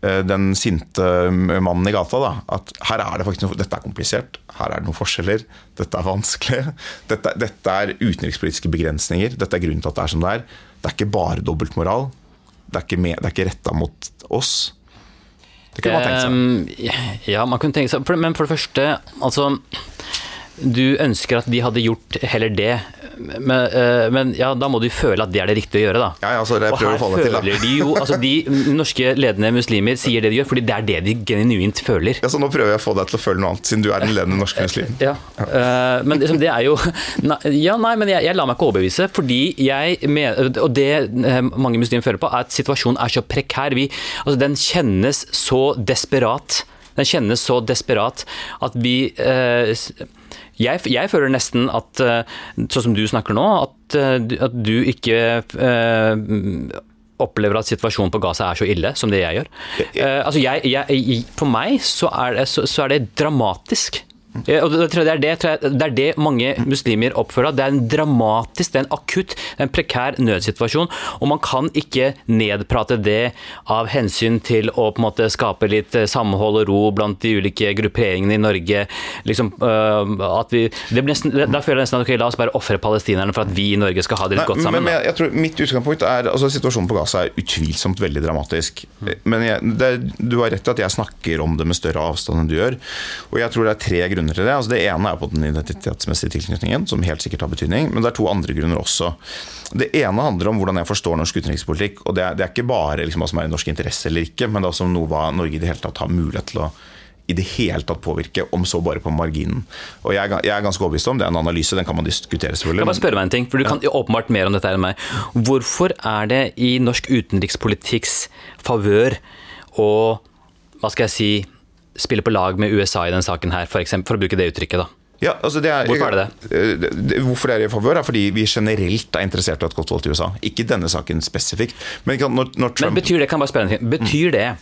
den sinte mannen i gata da, at her er det faktisk noe, dette er komplisert, her er det noen forskjeller, dette er vanskelig. Dette, dette er utenrikspolitiske begrensninger, dette er grunnen til at det er som det er. Det er ikke bare dobbeltmoral. Det er ikke, det er ikke retta mot oss. Det kunne man tenkt seg. Ja, man kunne tenke seg Men for det første, altså Du ønsker at de hadde gjort heller det, men, eh, men ja, da må du føle at det er det riktige å gjøre, da. Ja, ja, så jeg prøver her å det til, da. de jo altså De norske ledende muslimer sier det de gjør, fordi det er det de genuint føler. Ja, så nå prøver jeg å få deg til å føle noe annet, siden du er den ledende norske muslimen. Ja, uh, men liksom, det er jo Ja, nei, men jeg, jeg lar meg ikke overbevise, fordi jeg mener Og det eh, mange muslimer føler på, er at situasjonen er så prekær. Vi, altså, den kjennes så desperat. Den kjennes så desperat at vi eh, jeg, jeg føler nesten at, eh, sånn som du snakker nå, at, eh, du- at du ikke eh, opplever at situasjonen på Gaza er så ille som det jeg gjør. Eh, altså jeg, jeg, for meg så er det, så, så er det dramatisk. Og det, tror jeg det, er det, tror jeg, det er det mange muslimer oppfører. Det er en dramatisk, det er en akutt, en prekær nødsituasjon. Og man kan ikke nedprate det av hensyn til å på en måte skape litt eh, samhold og ro blant de ulike grupperingene i Norge. Liksom, at vi, det blir nesten, da føler jeg nesten at okay, la oss bare ofre palestinerne for at vi i Norge skal ha det litt Nei, godt sammen. men, jeg, jeg tror Mitt utgangspunkt er altså Situasjonen på Gaza er utvilsomt veldig dramatisk. Men jeg, du har rett i at jeg snakker om det med større avstand enn du gjør. Og jeg tror det er tre grunner til det. Altså det ene er på den identitetsmessige tilknytningen, som helt sikkert har betydning. Men det er to andre grunner også. Det ene handler om hvordan jeg forstår norsk utenrikspolitikk. Og det er, det er ikke bare liksom hva som er i norsk interesse eller ikke, men det er også noe hva Norge i det hele tatt har mulighet til å i det hele tatt påvirke, om så bare på marginen. Og jeg jeg er ganske overbevist om, det er en analyse, den kan man diskutere selvfølgelig. Jeg bare spørre meg en ting, for Du kan ja. åpenbart mer om dette enn meg. Hvorfor er det i norsk utenrikspolitikks favør å hva skal jeg si, spille på lag med USA i denne saken her, for, eksempel, for å bruke det uttrykket? da? Ja, altså det er, Hvorfor er det Eh, det? det- Hvorfor det er i favør, er fordi vi generelt er interessert i et godt valg til USA. Ikke denne saken spesifikt. Men når, når, Trump... Men betyr det, kan jeg bare spørre en ting, betyr det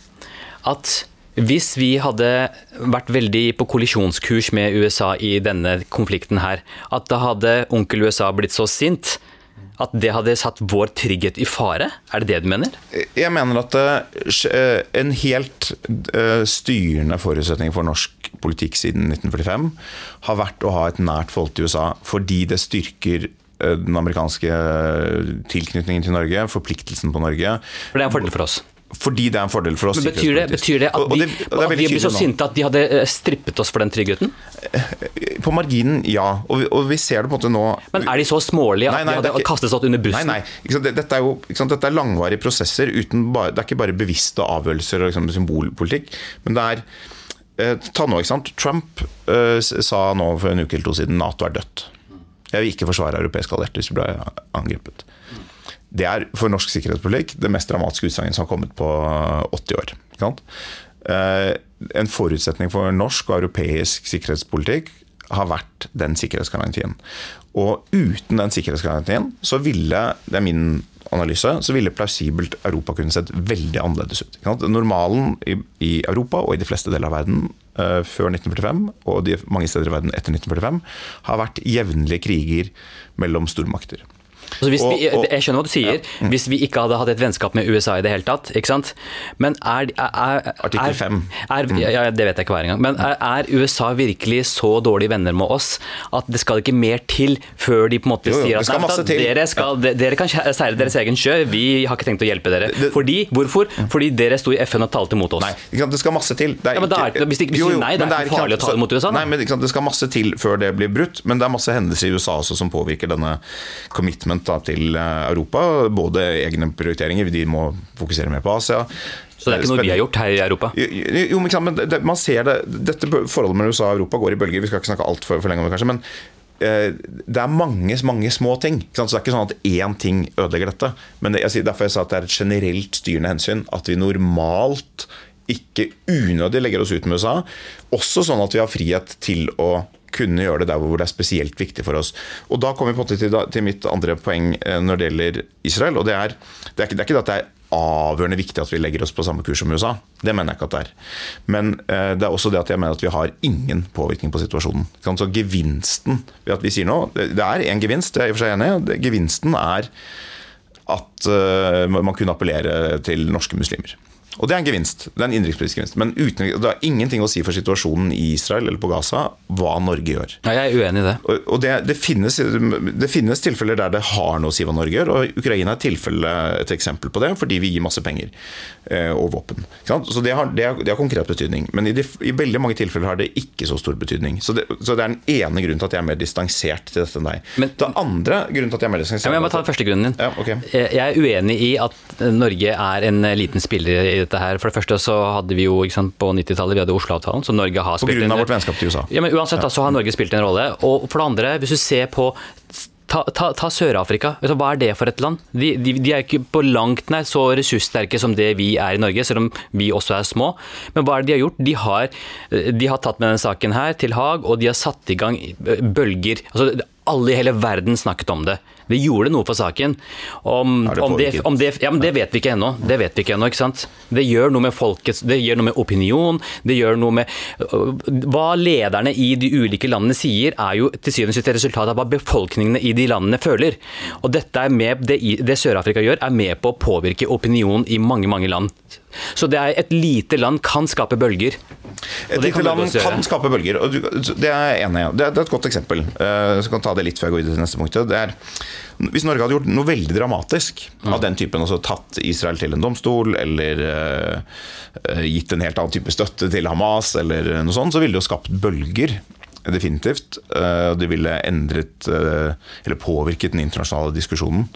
at hvis vi hadde vært veldig på kollisjonskurs med USA i denne konflikten her, at da hadde onkel USA blitt så sint at det hadde satt vår trygghet i fare? Er det det du mener? Jeg mener at eh, en helt eh, styrende forutsetning for norsk politikk siden 1945 har vært å ha et nært forhold til USA, fordi det styrker eh, den amerikanske eh, tilknytningen til Norge, forpliktelsen på Norge. For det er en fordel for oss. Fordi det er en fordel for oss. Men betyr det, betyr det at Og- og det- og det de, vi blir så sinte at de hadde eh, strippet oss for den tryggheten? På marginen, ja. Og vi, vi ser det på en måte nå Men er de så smålige at Nei, nei, de hadde ikke- kastet oss under bussen? Nei, nei. Dette er jo? Dette er langvarige prosesser. Bare, det er ikke bare bevisste avgjørelser og liksom symbolpolitikk. Men det er eh, Ta nå, ikke sant. Trump eh, sa nå for en uke eller to siden Nato er dødt. Jeg vil ikke forsvare europeiske allierte hvis vi blir angrepet. Det er for norsk sikkerhetspolitikk det mest dramatiske utsagnet som har kommet på 80 år. Eh, En forutsetning for norsk og europeisk sikkerhetspolitikk har vært den sikkerhetsgarantien. Og uten den sikkerhetsgarantien så ville, det er min analyse, så ville plausibelt Europa kunne sett veldig annerledes ut. Normalen i, Europa og i de fleste deler av verden eh, før 1945, og mange steder i verden etter 1945, har vært jevnlige kriger mellom stormakter. Altså hvis vi, Og- vi, jeg skjønner hva du sier. Hvis vi ikke hadde hatt et vennskap med USA i det hele tatt, ikke sant. Men er, er, er Artikkel fem. Er, ja, ja, det vet jeg ikke hver engang. Men er, USA virkelig så dårlige venner med oss at det skal ikke mer til før de på en måte Jo, jo, sier at nei, til. dere, skal, ja. dere kan seile deres egen sjø, vi har ikke tenkt å hjelpe dere. Det- Fordi, hvorfor? Fordi dere sto i FN og talte mot oss. Nei, ikke det skal masse til. Det er Ja, men da er hvis de ikke sier nei, det er ikke farlig å ta det mot USA, da. Nei, men ikke? Det skal masse til før det blir brutt, men det er masse hendelser i USA også som påvirker denne commitment da, til eh, Europa. Både egne prioriteringer, de må fokusere mer på Asia. Så det er ikke noe vi har gjort her i Europa. Jo, jo, men, det, man ser det Dette forholdet mellom USA og Europa går i bølger. Vi skal ikke snakke altfor for lenge om det, kanskje. men eh, det er mange, mange små ting. Så det er ikke sånn at én ting ødelegger dette. Men det, jeg, derfor jeg sa at det er et generelt styrende hensyn. At vi normalt ikke unødig legger oss ut med USA. Også sånn at vi har frihet til å kunne gjøre det der hvor det er spesielt viktig for oss. Og Da kommer vi til, til mitt andre poeng eh, når det gjelder Israel. og Det er, det er, ikke, det er ikke at det er avgjørende viktig at vi legger oss på samme kurs som USA. Det mener jeg ikke at det er. Men eh, det er også det at jeg mener at vi har ingen påvirkning på situasjonen. Så gevinsten ved at vi sier noe Det er en gevinst, det er jeg i og for seg enig i. Gevinsten er at uh, man kunne appellere til norske muslimer. Og det er en gevinst. Det er en innenrikspolitisk gevinst. Men uten, det har ingenting å si for situasjonen i Israel eller på Gaza hva Norge gjør. Ja, jeg er uenig i det. Og, og det, det, finnes, det, finnes, tilfeller der det har noe å si hva Norge gjør, og Ukraina er tilfelle, et eksempel på det, fordi vi gir masse penger eh, og våpen. Så det har, det, har, det har, konkret betydning. Men i, i, veldig mange tilfeller har det ikke så stor betydning. Så det, så er den ene grunnen til at jeg er mer distansert til dette enn deg. Men, den andre grunnen til at jeg er mer distansert ja, Jeg må ta den første grunnen din. Ja, okay. Jeg er uenig i at Norge er en liten spiller i dette her. For det første så hadde vi jo sant, på 90-tallet vi hadde Oslo-avtalen, så Norge har spilt På grunn av vårt vennskap til USA. Ja, men uansett da, så har Norge spilt en rolle. Og for det andre, hvis du ser på Ta, ta, ta Sør-Afrika. Hva er det for et land? De, de, de, er ikke på langt nær så ressurssterke som det vi er i Norge, selv om vi også er små. Men hva er det de har gjort? De har, de har tatt med denne saken her til Haag, og de har satt i gang bølger. Altså, alle i hele verden snakket om det. Det gjorde noe for saken. Om, det, om det, om det, ja, men det vet vi ikke ennå. Det vet vi ikke ennå, ikke sant. Det gjør noe med folkets Det gjør noe med opinion. Det gjør noe med Hva lederne i de ulike landene sier, er jo til syvende og sist resultat av hva befolkningene i de landene føler. Og dette er med, det, det Sør-Afrika gjør, er med på å påvirke opinion i mange, mange land. Så det er et lite land kan skape bølger. Et lite land kan skape bølger, og det er jeg enig i. Det, er et godt eksempel. Jeg kan ta det litt før jeg går videre til neste punkt. Det er, hvis Norge hadde gjort noe veldig dramatisk mm. av den typen, altså tatt Israel til en domstol, eller uh, gitt en helt annen type støtte til Hamas, eller noe sånt, så ville det jo skapt bølger. Definitivt. Uh, det ville endret, uh, eller påvirket den internasjonale diskusjonen.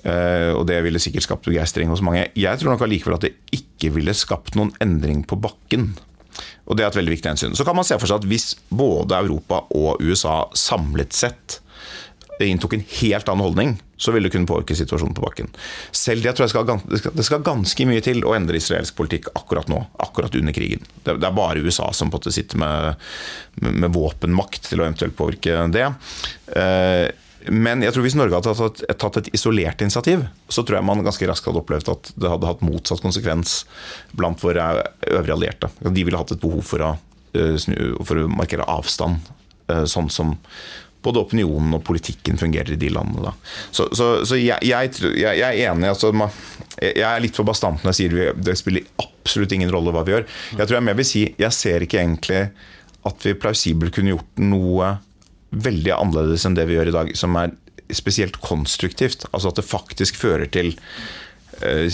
Uh, og det ville sikkert skapt begeistring hos mange. Jeg tror nok allikevel at det ikke ville skapt noen endring på bakken. Og det er et veldig viktig hensyn. Så kan man se for seg at hvis både Europa og USA samlet sett inntok en helt annen holdning, så ville det kunne påvirke situasjonen på bakken. Selv det tror jeg skal, det skal ganske mye til å endre israelsk politikk akkurat nå, akkurat under krigen. Det, er bare USA som på en måte sitter med, med, våpenmakt til å eventuelt påvirke det. Men jeg tror hvis Norge hadde tatt, tatt, et isolert initiativ, så tror jeg man ganske raskt hadde opplevd at det hadde hatt motsatt konsekvens blant våre øvrige allierte. De ville hatt et behov for å, eh, for å markere avstand, eh, sånn som både opinionen og politikken fungerer i de landene. Så, så, så jeg, jeg, jeg, er enig. Altså, jeg er litt for bastant når jeg sier det spiller absolutt ingen rolle hva vi gjør. Jeg tror jeg mer vil si jeg ser ikke egentlig at vi plausibelt kunne gjort noe veldig annerledes enn det vi gjør i dag, som er spesielt konstruktivt. Altså at det faktisk fører til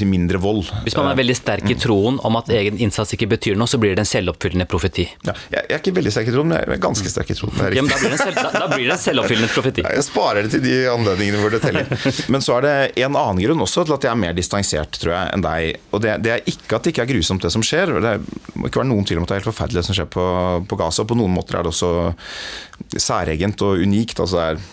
mindre vold. Hvis man er veldig sterk i troen om at egen innsats ikke betyr noe, så blir det en selvoppfyllende profeti. Ja, jeg er ikke veldig sterk i troen, men jeg er ganske sterk i troen. Ja, da, blir selv, da, da, blir det en selvoppfyllende profeti. Ja, jeg sparer det til de anledningene hvor det teller. Men så er det en annen grunn også til at jeg er mer distansert tror jeg, enn deg. Og det, det, er ikke at det ikke er grusomt, det som skjer. Det må ikke være noen tvil om at det er helt forferdelig det som skjer på, på Gaza. På noen måter er det også særegent og unikt. altså det er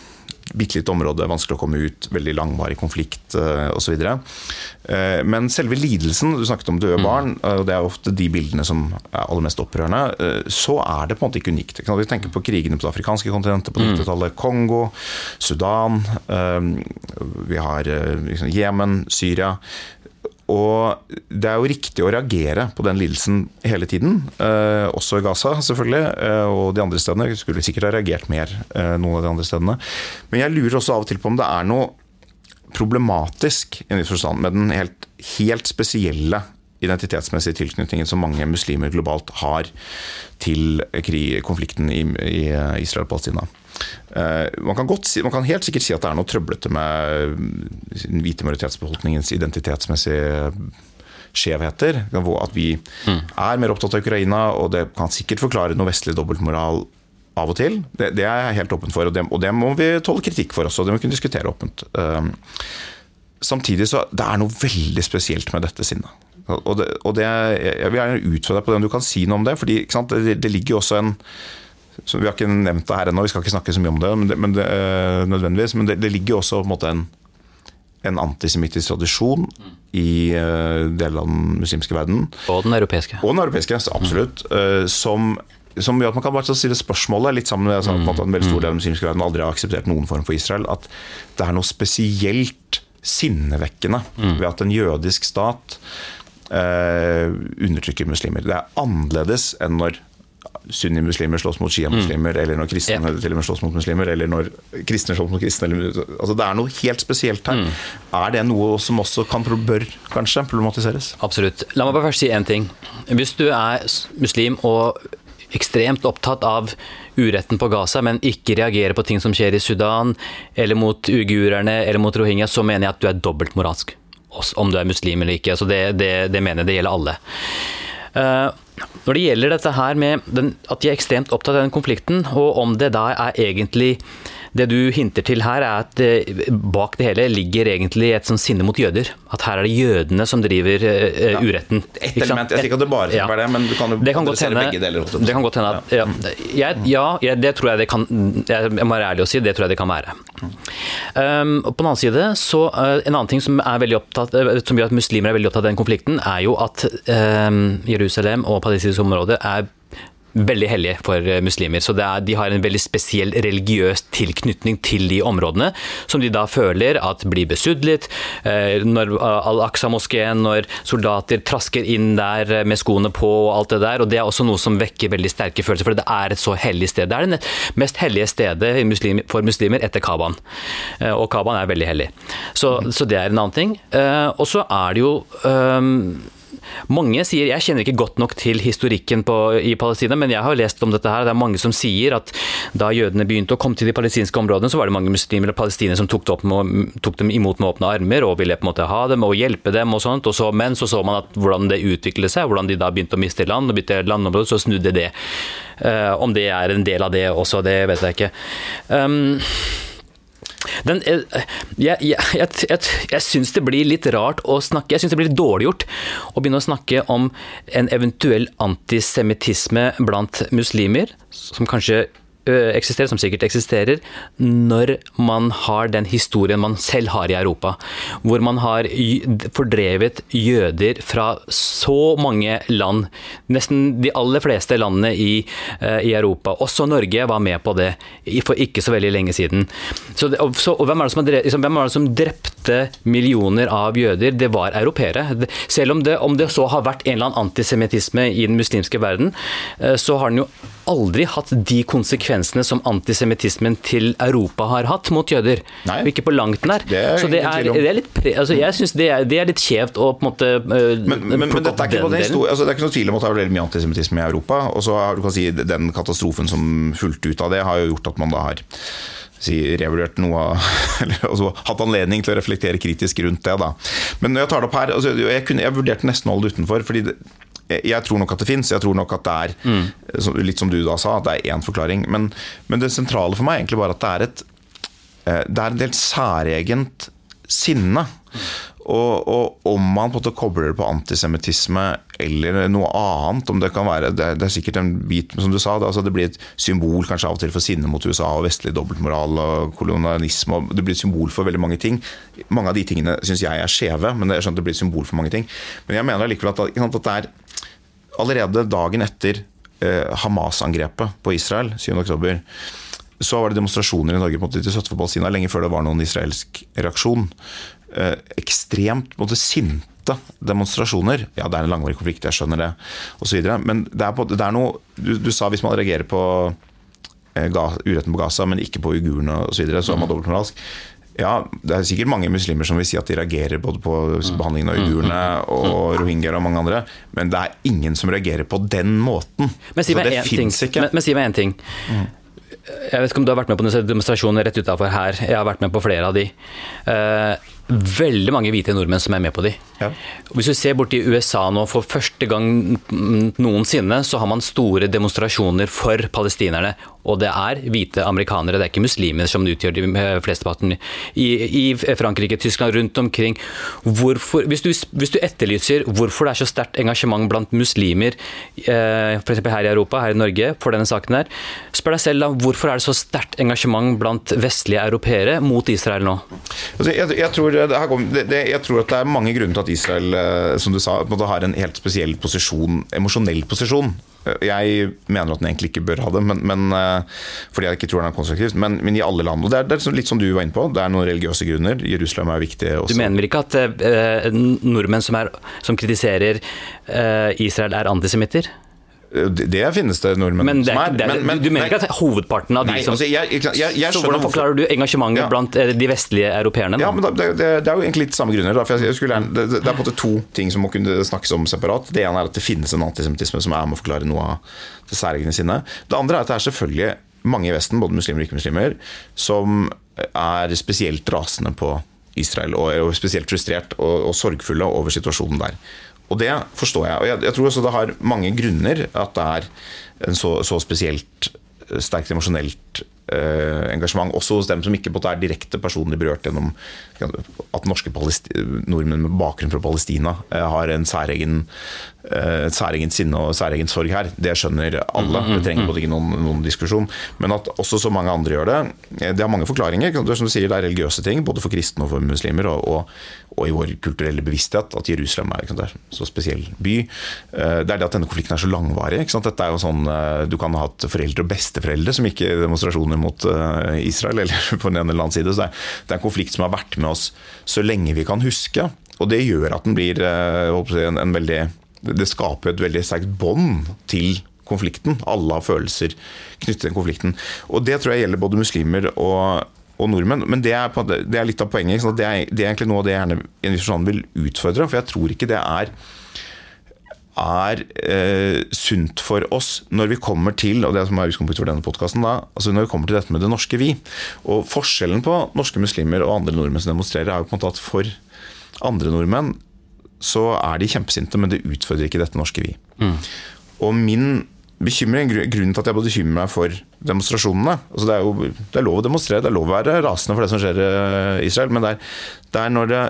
bitte lite område, vanskelig å komme ut, veldig langvarig konflikt uh, osv. Uh, men selve lidelsen, du snakket om døde mm. barn, uh, og det er ofte de bildene som er aller mest opprørende, så er det på en måte ikke unikt. Vi tenker på krigene på det afrikanske kontinentet på 90-tallet. Mm. Kongo, Sudan, vi har liksom, Jemen, Syria. Og det er jo riktig å reagere på den lidelsen hele tiden. Eh, også i Gaza, selvfølgelig, eh, og de andre stedene. Vi skulle sikkert ha reagert mer eh, noen av de andre stedene. Men jeg lurer også av og til på om det er noe problematisk i en forstand med den helt, helt spesielle identitetsmessige tilknytningen som mange muslimer globalt har til konflikten i, i Israel og Palestina. Eh, man kan, si, man kan, helt sikkert si at det er noe trøblete med den hvite majoritetsbefolkningens identitetsmessige skjevheter. At vi mm. er mer opptatt av Ukraina, og det kan sikkert forklare noe vestlig dobbeltmoral av og til. Det, det, er jeg helt åpen for, og det, og det, må vi tåle kritikk for også. Det må vi kunne diskutere åpent. Um, samtidig så det er noe veldig spesielt med dette sinnet. Og, det, og jeg vil gjerne utfordre deg på det om du kan si noe om det. fordi det, det ligger jo også en så Vi har ikke nevnt det her ennå, vi skal ikke snakke så mye om det, men det, men det eh, nødvendigvis, men det, det, ligger også på en måte en, en antisemittisk tradisjon i uh, deler av den muslimske verden. Og den europeiske. Og den europeiske, absolutt. Mm. Som, som, gjør at man kan bare stille spørsmålet, litt sammen med at mm. en veldig stor del av den muslimske verden aldri har akseptert noen form for Israel, at det er noe spesielt sinnevekkende mm. ved at en jødisk stat uh, undertrykker muslimer. Det er annerledes enn når sunnimuslimer slåss mot sjiamuslimer, eller når kristne Ja. til og med slåss mot muslimer, eller når kristne slåss mot kristne. Eller, altså det er noe helt spesielt her. Er det noe som også kan, bør kanskje problematiseres? Absolutt. La meg bare først si én ting. Hvis du er muslim og ekstremt opptatt av uretten på Gaza, men ikke reagerer på ting som skjer i Sudan, eller mot uigurerne eller mot rohingya, så mener jeg at du er dobbelt moralsk. Om du er muslim eller ikke. Altså det, det, det mener jeg det gjelder alle. Eh, når det gjelder dette her med den, at de er ekstremt opptatt av den konflikten, og om det da er egentlig det du hinter til her, er at eh, bak det hele ligger egentlig et sånn sinne mot jøder. At her er det jødene som driver eh, uretten. Et element. Jeg sier ikke at det bare Ja. er det, men du kan jo Det kan adressere begge deler. det kan godt hende at ja, jeg, ja, det tror jeg det kan Jeg må være ærlig og si det tror jeg det kan være. Um, på den annen side, så uh, En annen ting som, opptatt, uh, som gjør at muslimer er veldig opptatt av den konflikten, er jo at um, Jerusalem og palestinsk område er veldig hellige for uh, muslimer. Så er, de har en veldig spesiell religiøs tilknytning til de områdene, som de da føler at blir besudlet. Uh, når uh, Al-Aqsa-moskeen, når soldater trasker inn der med skoene på og alt det der. Og det er også noe som vekker veldig sterke følelser, for det er et så hellig sted. Det er det mest hellige stedet for muslimer etter Kaban. Og Kaban er veldig hellig. Så, så det er en annen ting. Og så er det jo um, mange sier, Jeg kjenner ikke godt nok til historikken på, i Palestina, men jeg har lest om dette. her, Det er mange som sier at da jødene begynte å komme til de palestinske områdene, så var det mange muslimer og palestinere som tok, med, tok dem imot med åpne armer og ville på en måte ha dem og hjelpe dem. og sånt, og så, Men så så man at hvordan det utviklet seg, hvordan de da begynte å miste land og bytte landområde, så snudde det. Uh, om det er en del av det også, det vet jeg ikke. Um, den, eh, jeg jeg, jeg, jeg, syns det blir litt rart å snakke Jeg syns det blir litt dårlig gjort å begynne å snakke om en eventuell antisemittisme blant muslimer, som kanskje eksisterer, som sikkert eksisterer, når man har den historien man selv har i Europa. Hvor man har fordrevet jøder fra så mange land. Nesten de aller fleste landene i, i Europa. Også Norge var med på det for ikke så veldig lenge siden. Så så, og hvem, er drept, liksom, hvem er det som drepte millioner av jøder? Det var europeere. Selv om det, om det så har vært en eller annen antisemittisme i den muslimske verden, så har den jo aldri hatt de konsekvensene som antisemittismen til Europa har hatt mot jøder. Nei. Og Ikke på langt nær. Det er så det er, det er litt pre, altså Jeg syns det, det er litt kjevt å på en måte uh, Men, men, men dette er ikke, på den den altså, det er ikke noe tvil om at det har vært veldig mye antisemittisme i Europa. Og så har du kan si den katastrofen som fulgte ut av det, har jo gjort at man da har si, revurdert noe av Eller altså, hatt anledning til å reflektere kritisk rundt det. da. Men når jeg tar det opp her altså, Jeg, kunne, jeg vurderte nesten å holde det utenfor. fordi det, jeg- jeg tror nok at det fins. Jeg tror nok at det er mm. litt som du da sa, at det er én forklaring. Men, men det sentrale for meg er egentlig bare at det er et eh, det er en del særegent sinne. Og, og om man på en måte kobler det på antisemittisme eller noe annet om Det kan være, det er, det er sikkert en bit, som du sa, det, altså det blir et symbol kanskje av og til for sinne mot USA og vestlig dobbeltmoral og kolonialisme. og Det blir et symbol for veldig mange ting. Mange av de tingene syns jeg er skjeve, men det er sånn at det blir et symbol for mange ting. Men jeg mener allikevel at, at det er allerede dagen etter eh, Hamas-angrepet på Israel 7. oktober, så var det demonstrasjoner i Norge for Palestina lenge før det var noen israelsk reaksjon. Eh, ekstremt måte, sinte demonstrasjoner. Ja, det er en langvarig konflikt, jeg skjønner det, osv. Men det er, på, det er noe du, du sa hvis man reagerer på eh, uretten på Gaza, men ikke på uigurene osv., så, videre, så er man dobbeltmoralsk. Ja, det er sikkert mange muslimer som vil si at de reagerer både på behandlingen av uigurene og rohingyaer og mange andre, men det er ingen som reagerer på den måten. Men si så meg det en ting. fins ikke. Men, men si meg en ting. Jeg vet ikke om du har vært med på noen demonstrasjoner rett utafor her. Jeg har vært med på flere av de. Eh, veldig mange hvite nordmenn som er med på de. Ja. Hvis du ser borti USA nå, for første gang noensinne, så har man store demonstrasjoner for palestinerne. Og det er hvite amerikanere, det er ikke muslimer som utgjør de flesteparten. I, I Frankrike, Tyskland, rundt omkring. Hvorfor, hvis, du, hvis du etterlyser hvorfor det er så sterkt engasjement blant muslimer, eh, f.eks. her i Europa, her i Norge, for denne saken her, spør deg selv da, hvorfor er det så sterkt engasjement blant vestlige europeere mot Israel nå? Altså, jeg, jeg, tror kom, det, det, jeg tror at det er mange grunner til at Israel eh, som du sa, måtte ha har en helt spesiell posisjon, emosjonell posisjon. Eh, Jeg mener at den egentlig ikke bør ha det, men, men, eh, fordi jeg ikke tror den er konstruktiv. Men, men i alle land. Og det er, det er litt som du var inne på, det er noen religiøse grunner. Jerusalem er viktig også. Du mener vel ikke at eh, nordmenn som, er, som kritiserer eh, Israel er antisemitter? Det, finnes det nordmenn Men, det som er, det er, men- men- du mener nei, ikke at hovedparten av de Nei, som altså, jeg, jeg, jeg, Så hvordan hvorfor- forklarer du engasjementet Ja. blant eh, de vestlige europeerne? Ja, men da, det, det, er jo egentlig litt samme grunner. Skulle, det, det er på en måte to ting som må kunne snakkes om separat. Det ene er at det finnes en antisemittisme som er med å forklare noe av det særegne sinnet. Det andre er at det er selvfølgelig mange i Vesten, både muslimer og ikke-muslimer, som er spesielt rasende på Israel, og er spesielt frustrert og, og sorgfulle over situasjonen der. Og det forstår jeg. Og jeg, jeg tror også det har mange grunner at det er en så, så spesielt eh, sterkt emosjonelt eh, engasjement, også hos dem som ikke på er direkte personlig berørt gjennom at norske nordmenn med bakgrunn fra Palestina eh, har en særegen, eh, særegen sinne og særegen sorg her. Det skjønner alle. Det trenger både ikke noen, noen diskusjon. Men at også så mange andre gjør det, eh, det har mange forklaringer. Det er som du sier, det er religiøse ting, både for kristne og for muslimer, og, og, og i vår kulturelle bevissthet at Jerusalem er en så spesiell by. Eh, Det er det at denne konflikten er så langvarig. Dette er jo sånn, eh, Du kan ha hatt foreldre og besteforeldre som gikk i demonstrasjoner mot eh, Israel, eller på den ene eller annen side. Så det er, en konflikt som har vært med oss så lenge vi kan huske. Og det gjør at den blir en, en veldig Det skaper et veldig sterkt bånd til konflikten. Alle har følelser knyttet til den konflikten. Og det tror jeg gjelder både muslimer og og nordmenn, men det er, det er litt av poenget. Det er, det er egentlig noe av det jeg gjerne forstand vil utfordre. For jeg tror ikke det er er eh, sunt for oss når vi kommer til og det som er utgangspunktet for denne podcasten da, altså når vi kommer til dette med det norske vi. Og Forskjellen på norske muslimer og andre nordmenn som demonstrerer, er jo på en måte at for andre nordmenn så er de kjempesinte, men det utfordrer ikke dette norske vi. Og min bekymring, grunnen til at jeg både bekymrer meg for demonstrasjonene altså Det er jo det er lov å demonstrere, det er lov å være rasende for det som skjer i Israel, men det er, det er når det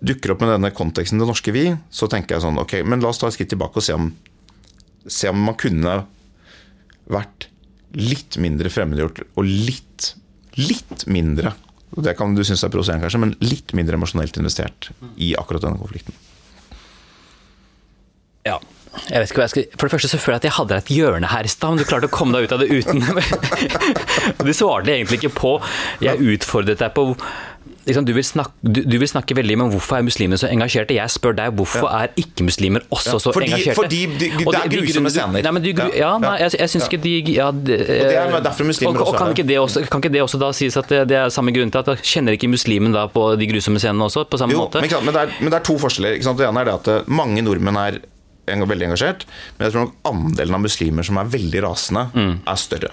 dukker opp med denne konteksten det norske vi, så tenker jeg sånn Ok, men la oss ta et skritt tilbake og se om, se om man kunne vært litt mindre fremmedgjort og litt, litt mindre Det kan du synes er provoserende, kanskje, men litt mindre emosjonelt investert i akkurat denne konflikten. Ja. Jeg vet ikke hva jeg skal For det første så føler jeg at jeg hadde deg et hjørne her i stad, men du klarte å komme deg ut av det uten. du svarte egentlig ikke på. Jeg utfordret deg på liksom, du, vil snakke, du, du vil snakke veldig om hvorfor er muslimer så engasjerte. Jeg spør deg hvorfor er ikke-muslimer også Ja, så fordi- engasjerte? fordi de- de- det er grusomme scener. Nei, men du, Ja, ja, nei, jeg, jeg syns ikke de ja, de Og det er derfor muslimer og, og også kan ikke, det også, kan ikke det også da sies at det, det er samme grunn til at da kjenner ikke muslimen da på de grusomme scenene også, på samme Jo, måte? men, men, det er, men det er to forskjeller. Det ene er det at eh, mange nordmenn er veldig engasjert, men jeg tror nok andelen av muslimer som er veldig rasende, er større.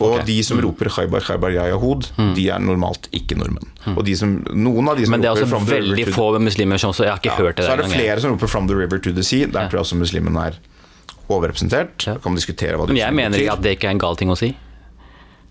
Og okay. Mm. de som roper 'Khaibar, Khaibar, ya Yahud', de er normalt ikke nordmenn. Og de som, noen av de som Men det er altså også veldig få muslimer som også Jeg har ikke hørt det Så er det flere som roper 'From the river to the sea'. Der Ja. tror jeg også muslimene er overrepresentert. Ja. Kan man diskutere hva det Men jeg mener ikke at det ikke er en gal ting å si.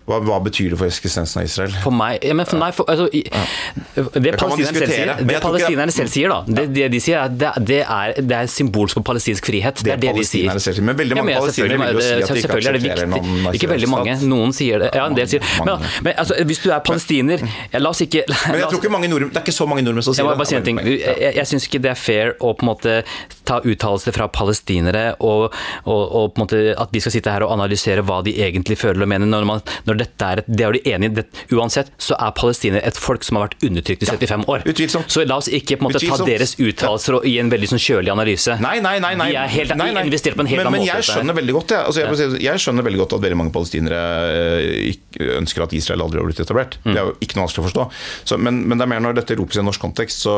Hva, hva betyr det for eksistensen av Israel? For meg ja, men for, nei, for, altså, i, Det palestinerne selv det jeg palestinerne selv sier da det, det de sier er at det, det, er, det er symbolsk på palestinsk frihet. Det er det de sier. selv men veldig mange ja, palestinere vil jo si at de ikke er det aksepterer viktig. noen Ikke veldig mange. Noen sier det. Ja, en del sier Men, men altså, hvis du er palestiner ja, La oss ikke Men jeg tror ikke mange nordmenn, Det er ikke så mange nordmenn som jeg sier må det. bare si en ting. Jeg, jeg, jeg syns ikke det er fair å på en måte ta uttalelser fra palestinere og, og, og på en måte at vi skal sitte her og analysere hva de egentlig føler og mener. Når, man, når dette er et, det er de enige i. Uansett så er palestinere et folk som har vært undertrykt i 75 år. utvilsomt. Så la oss ikke på en måte ta deres uttalelser og- i en veldig sånn kjølig analyse. Nei, nei, nei, nei. De er helt nei, nei. investert på en helt men, annen men måte. jeg skjønner veldig godt det. Altså, jeg, jeg skjønner veldig godt at veldig mange palestinere eh, ønsker at Israel aldri har blitt etablert. Mm. Det er jo ikke noe vanskelig å forstå. Så, men, men det er mer når dette ropes i en norsk kontekst, så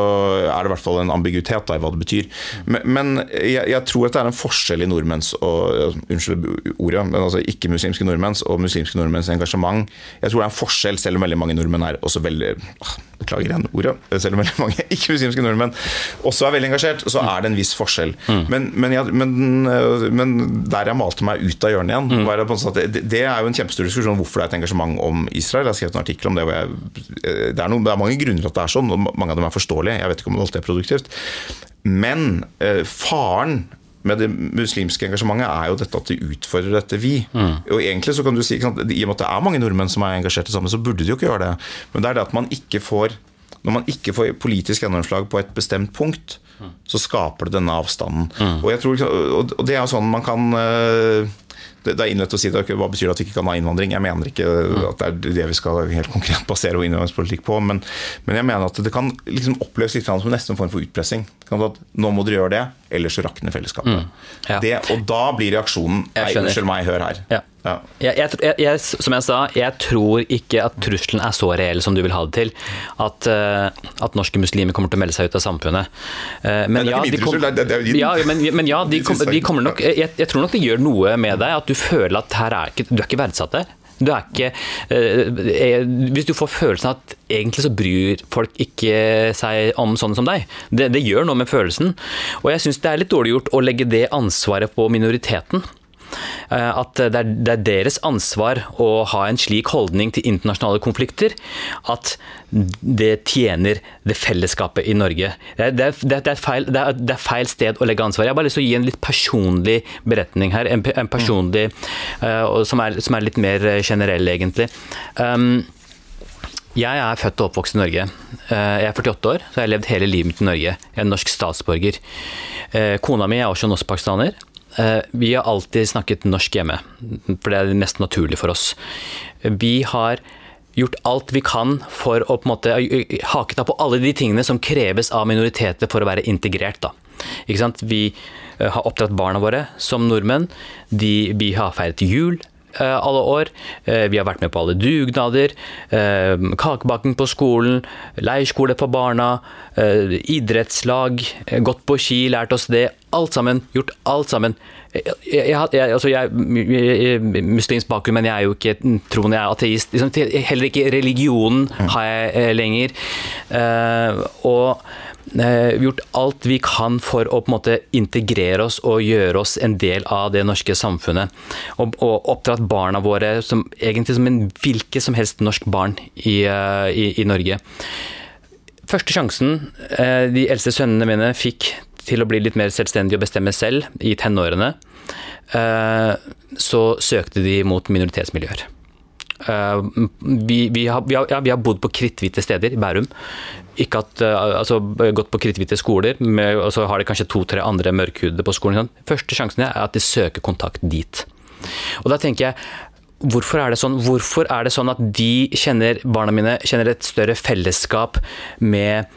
er det i hvert fall en ambiguitet i hva det betyr. Men, men jeg, jeg tror at det er en forskjell i nordmenns og Unnskyld ordet, men altså ikke-muslimske nordmenns og muslimske nordmenns engasjement. Jeg tror det er en forskjell, selv om veldig mange nordmenn er også veldig Beklager igjen ordet. Selv om veldig mange ikke-muslimske nordmenn også er veldig engasjert, så er det en viss forskjell. Men, men, jeg, men, øh, men der jeg malte meg ut av hjørnet igjen, var det, på en måte at det, er jo en kjempestor diskusjon hvorfor det er et engasjement om Israel. Jeg har skrevet en artikkel om det. Hvor jeg, eh, det, er noen, det er mange grunner til at det er sånn, og mange av dem er forståelige. Jeg vet ikke om det alltid er produktivt. Men eh, faren med det muslimske engasjementet er jo dette at de utfordrer dette vi. Og egentlig så kan du si, sant, I og med at det er mange nordmenn som er engasjerte sammen, så burde de jo ikke gjøre det. Men det er det at man ikke får når man ikke får politisk gjennomslag på et bestemt punkt, så skaper det denne avstanden. Og, jeg tror, og og det er jo sånn man kan øh, det, det er innlett å si det, hva betyr det at vi ikke kan ha innvandring? Jeg mener ikke at det er det vi skal helt konkret basere vår innvandringspolitikk på, men, men, jeg mener at det kan liksom oppleves litt som nesten en form for utpressing. At nå må dere gjøre det, ellers så rakner fellesskapet. Mm. Ja. Det, og da blir reaksjonen Nei, unnskyld meg, hør her. Ja. Ja. Jeg, jeg, jeg, som jeg sa, jeg tror ikke at trusselen er så reell som du vil ha det til. At, uh, at norske muslimer kommer til å melde seg ut av samfunnet. Men, ja, de kommer nok jeg, jeg, tror nok det gjør noe med deg at du føler at her er ikke, du er ikke verdsatt der. Du er ikke uh, Hvis du får følelsen av at egentlig så bryr folk ikke seg om sånne som deg, det, det gjør noe med følelsen. Og jeg syns det er litt dårlig gjort å legge det ansvaret på minoriteten. Eh, at det er, det er, deres ansvar å ha en slik holdning til internasjonale konflikter at det tjener det fellesskapet i Norge. Det er, det er, feil, det er feil, sted å legge ansvar. Jeg har bare lyst til å gi en litt personlig beretning her. En, en personlig uh, som, som, er, litt mer generell, egentlig. Um, jeg er født og oppvokst i Norge. Jeg er 48 år, så jeg har levd hele livet mitt i Norge. Jeg er norsk statsborger. Kona mi er også norsk-pakistaner. Eh, vi har alltid snakket norsk hjemme, for det er mest naturlig for oss. Vi har gjort alt vi kan for å på en måte hake på alle de tingene som kreves av minoriteter for å være integrert. Da. Vi eh, har oppdratt barna våre som nordmenn. De, vi har feiret jul alle år. Eh, vi har vært med på alle dugnader. Eh, kakebaking på skolen, leirskole for barna, idrettslag, gått på ski, lært oss det. Alt sammen. Gjort alt sammen. Jeg, jeg, jeg, altså jeg er muslimsk bakgrunn, men jeg er jo ikke troende, jeg er ateist. Liksom, heller ikke religionen har jeg lenger. Og Eh, gjort alt vi kan for å på en måte integrere oss og gjøre oss en del av det norske samfunnet. Og, og oppdratt barna våre som, egentlig som en hvilket som helst norsk barn i, eh, i, i Norge. Første sjansen eh, de eldste sønnene mine fikk til å bli litt mer selvstendige og bestemme selv i tenårene, så søkte de mot minoritetsmiljøer. Eh, vi, vi, har, vi, har, ja, vi, har, bodd på kritthvite steder i Bærum. Ikke at, uh, altså, gått på kritthvite skoler, med, og så har de kanskje to-tre andre mørkhudede på skolen. Første sjansen er at de søker kontakt dit. Og da tenker jeg, Hvorfor er sånn Hvorfor er det sånn at de kjenner, barna mine kjenner et større fellesskap med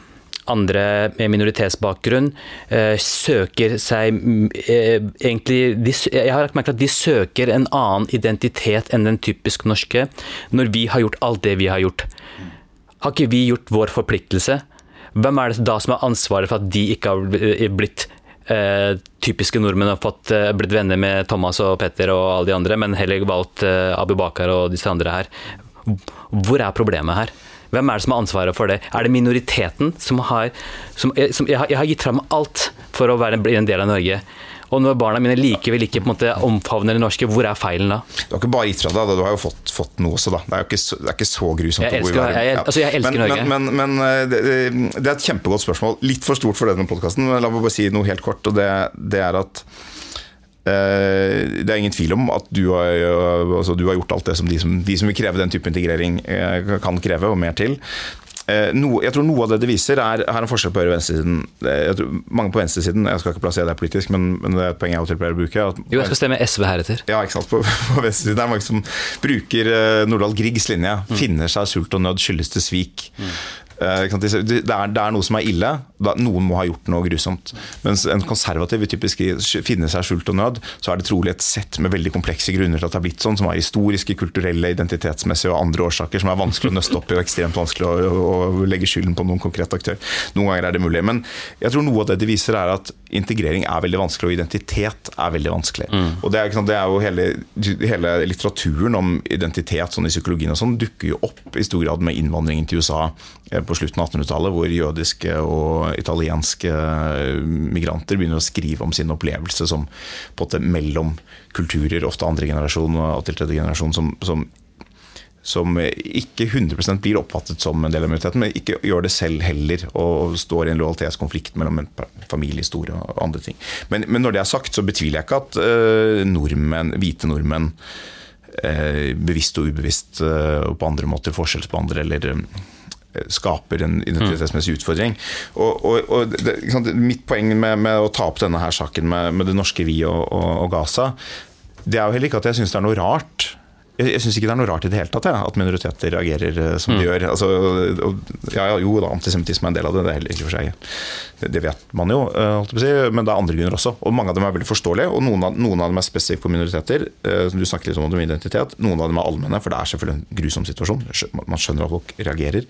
andre med minoritetsbakgrunn eh, søker seg eh, egentlig de, Jeg har lagt merke til at de søker en annen identitet enn den typisk norske, når vi har gjort alt det vi har gjort. Har ikke vi gjort vår forpliktelse? Hvem er det da som har ansvaret for at de ikke har blitt eh, typiske nordmenn og fått, eh, blitt venner med Thomas og Petter og alle de andre, men heller valgt eh, Abu Bakar og disse andre her? Hvor er problemet her? Hvem er det som har ansvaret for det? Er det minoriteten som har som, som, jeg, jeg, har gitt fram alt for å bli en del av Norge. Og når barna mine likevel ikke på en måte omfavner det norske, hvor er feilen da? Du har ikke bare gitt fra deg, du har jo fått, fått, noe også, da. Det er jo ikke er ikke så grusomt jeg elsker, å bo i verden. Altså, jeg elsker men, Norge. Men, men, men eh, det, det, er et kjempegodt spørsmål. Litt for stort for denne podkasten. La meg bare si noe helt kort. og det, det er at Eh, det er ingen tvil om at du har, altså du har gjort alt det som de, som de, som vil kreve den type integrering, eh, kan kreve, og mer til. Eh, jeg tror noe av det det viser, er her en forskjell på høyre- og venstresiden. mange på venstresiden, jeg skal ikke plassere det politisk, men, men, det er et poeng jeg pleier å bruke. At, jo, jeg skal stemme SV heretter. Ja, ikke sant. På, på venstresiden er det mange som bruker Nordahl Griegs linje. Mm. Finner seg sult og nød skyldes til svik. Mm. Eh, det er, noe som er ille. Noen må ha gjort noe grusomt. Mens en konservativ vil typisk finne seg skjult og nød, så er det trolig et sett med veldig komplekse grunner til at det har blitt sånn, som har historiske, kulturelle, identitetsmessige og andre årsaker som er vanskelig å nøste opp i og ekstremt vanskelig å, å legge skylden på noen konkret aktør. Noen ganger er det mulig. Men jeg tror noe av det de viser, er at integrering er veldig vanskelig, og identitet er veldig vanskelig. Mm. Og det er, det er, jo hele, hele, litteraturen om identitet sånn i psykologien og sånn dukker jo opp i stor grad med innvandringen til USA eh, på slutten av 1800-tallet, hvor jødiske og italienske eh, migranter begynner å skrive om sin opplevelse som på en måte mellom kulturer, ofte andre generasjon og til tredje generasjon, som, som, som ikke 100 blir oppfattet som en del av minoriteten, men ikke gjør det selv heller, og står i en lojalitetskonflikt mellom en familiehistorie og andre ting. Men, men, når det er sagt, så betviler jeg ikke at uh, nordmenn, hvite nordmenn uh, bevisst og ubevisst uh, og på andre måter forskjellsbehandler eller skaper en identitetsmessig utfordring. Og, og, og det, Mitt poeng med, med, å ta opp denne her saken med, med det norske vi og, og Gaza det er jo heller ikke at jeg syns det er noe rart. Jeg, jeg syns ikke det er noe rart i det hele tatt, ja, at minoriteter reagerer eh, som de gjør. Altså, og, ja, jo da, antisemittisme er en del av det, det er heller ikke for seg. Det, det vet man jo, eh, på si, men det er andre grunner også. Og mange av dem er veldig forståelige, og noen av, noen av dem er spesifikke for minoriteter. Eh, Du snakker litt om identitet. Noen av dem er allmenne, for det er selvfølgelig en grusom situasjon. Man skjønner at folk reagerer.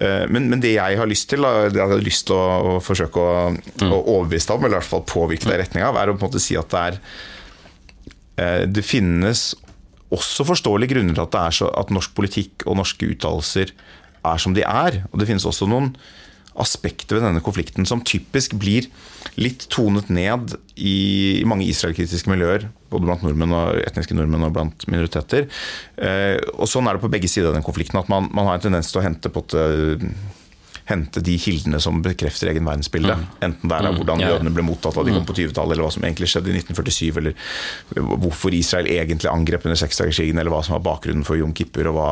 Eh, Men, men det jeg har lyst til, da, det jeg har lyst til å, forsøke å, å overbevise deg om, eller i hvert fall påvirke deg i retning av, er å på en måte si at det er det finnes også forståelige grunner til at, det er så, at norsk politikk og norske uttalelser er som de er. Og det finnes også noen aspekter ved denne konflikten som typisk blir litt tonet ned i, mange israelkritiske miljøer, både blant nordmenn og etniske nordmenn og blant minoriteter. Eh, og sånn er det på begge sider av den konflikten, at man, man har en tendens til å hente på et hente de kildene som bekrefter egen verdensbilde. Enten det er hvordan Ja, ja. jødene ble mottatt da de kom på 20-tallet, eller hva som egentlig skjedde i 1947, eller hvorfor Israel egentlig angrep under seksdagerskrigen, eller hva som var bakgrunnen for Jom Kippur, og hva,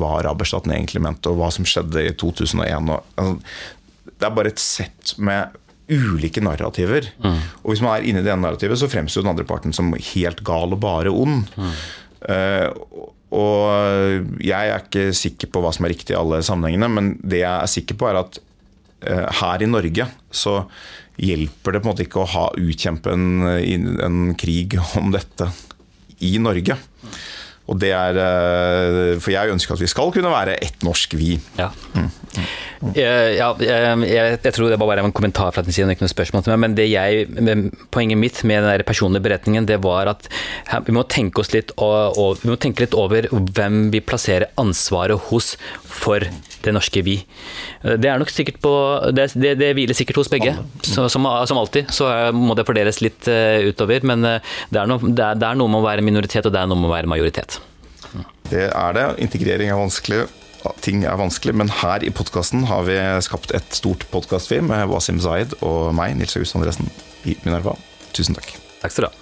hva araberstaten egentlig mente, og hva som skjedde i 2001. Og, altså, det er bare et sett med ulike narrativer. Og hvis man er inne i det ene narrativet, så fremstår den andre parten som helt gal og bare ond. Eh, og jeg er ikke sikker på hva som er riktig i alle sammenhengene, men det jeg er sikker på, er at eh, her i Norge så hjelper det på en måte ikke å ha utkjempe en, en krig om dette i Norge. Og det er eh, For jeg ønsker at vi skal kunne være ett norsk vi. Ja. Mm. ja, jeg, jeg, jeg tror det var bare en kommentar fra din side, ikke noe spørsmål til meg. Men det jeg, poenget mitt med den personlige beretningen, det var at vi må tenke oss litt og, og, vi må tenke litt over hvem vi plasserer ansvaret hos for det norske vi. Eh, Det er nok sikkert på Det, det, det hviler sikkert hos begge, så, som, som alltid. Så eh, må det fordeles litt eh, utover. Men eh, det er, noe, det, er, er noe med å være minoritet, og det er noe med å være majoritet. Det er det. Integrering er vanskelig. Ting er vanskelig, men her i podkasten har vi skapt et stort podkastfilm med Wasim Zaid og meg, Nils August Andresen, i Minerva. Tusen takk. Takk skal du ha.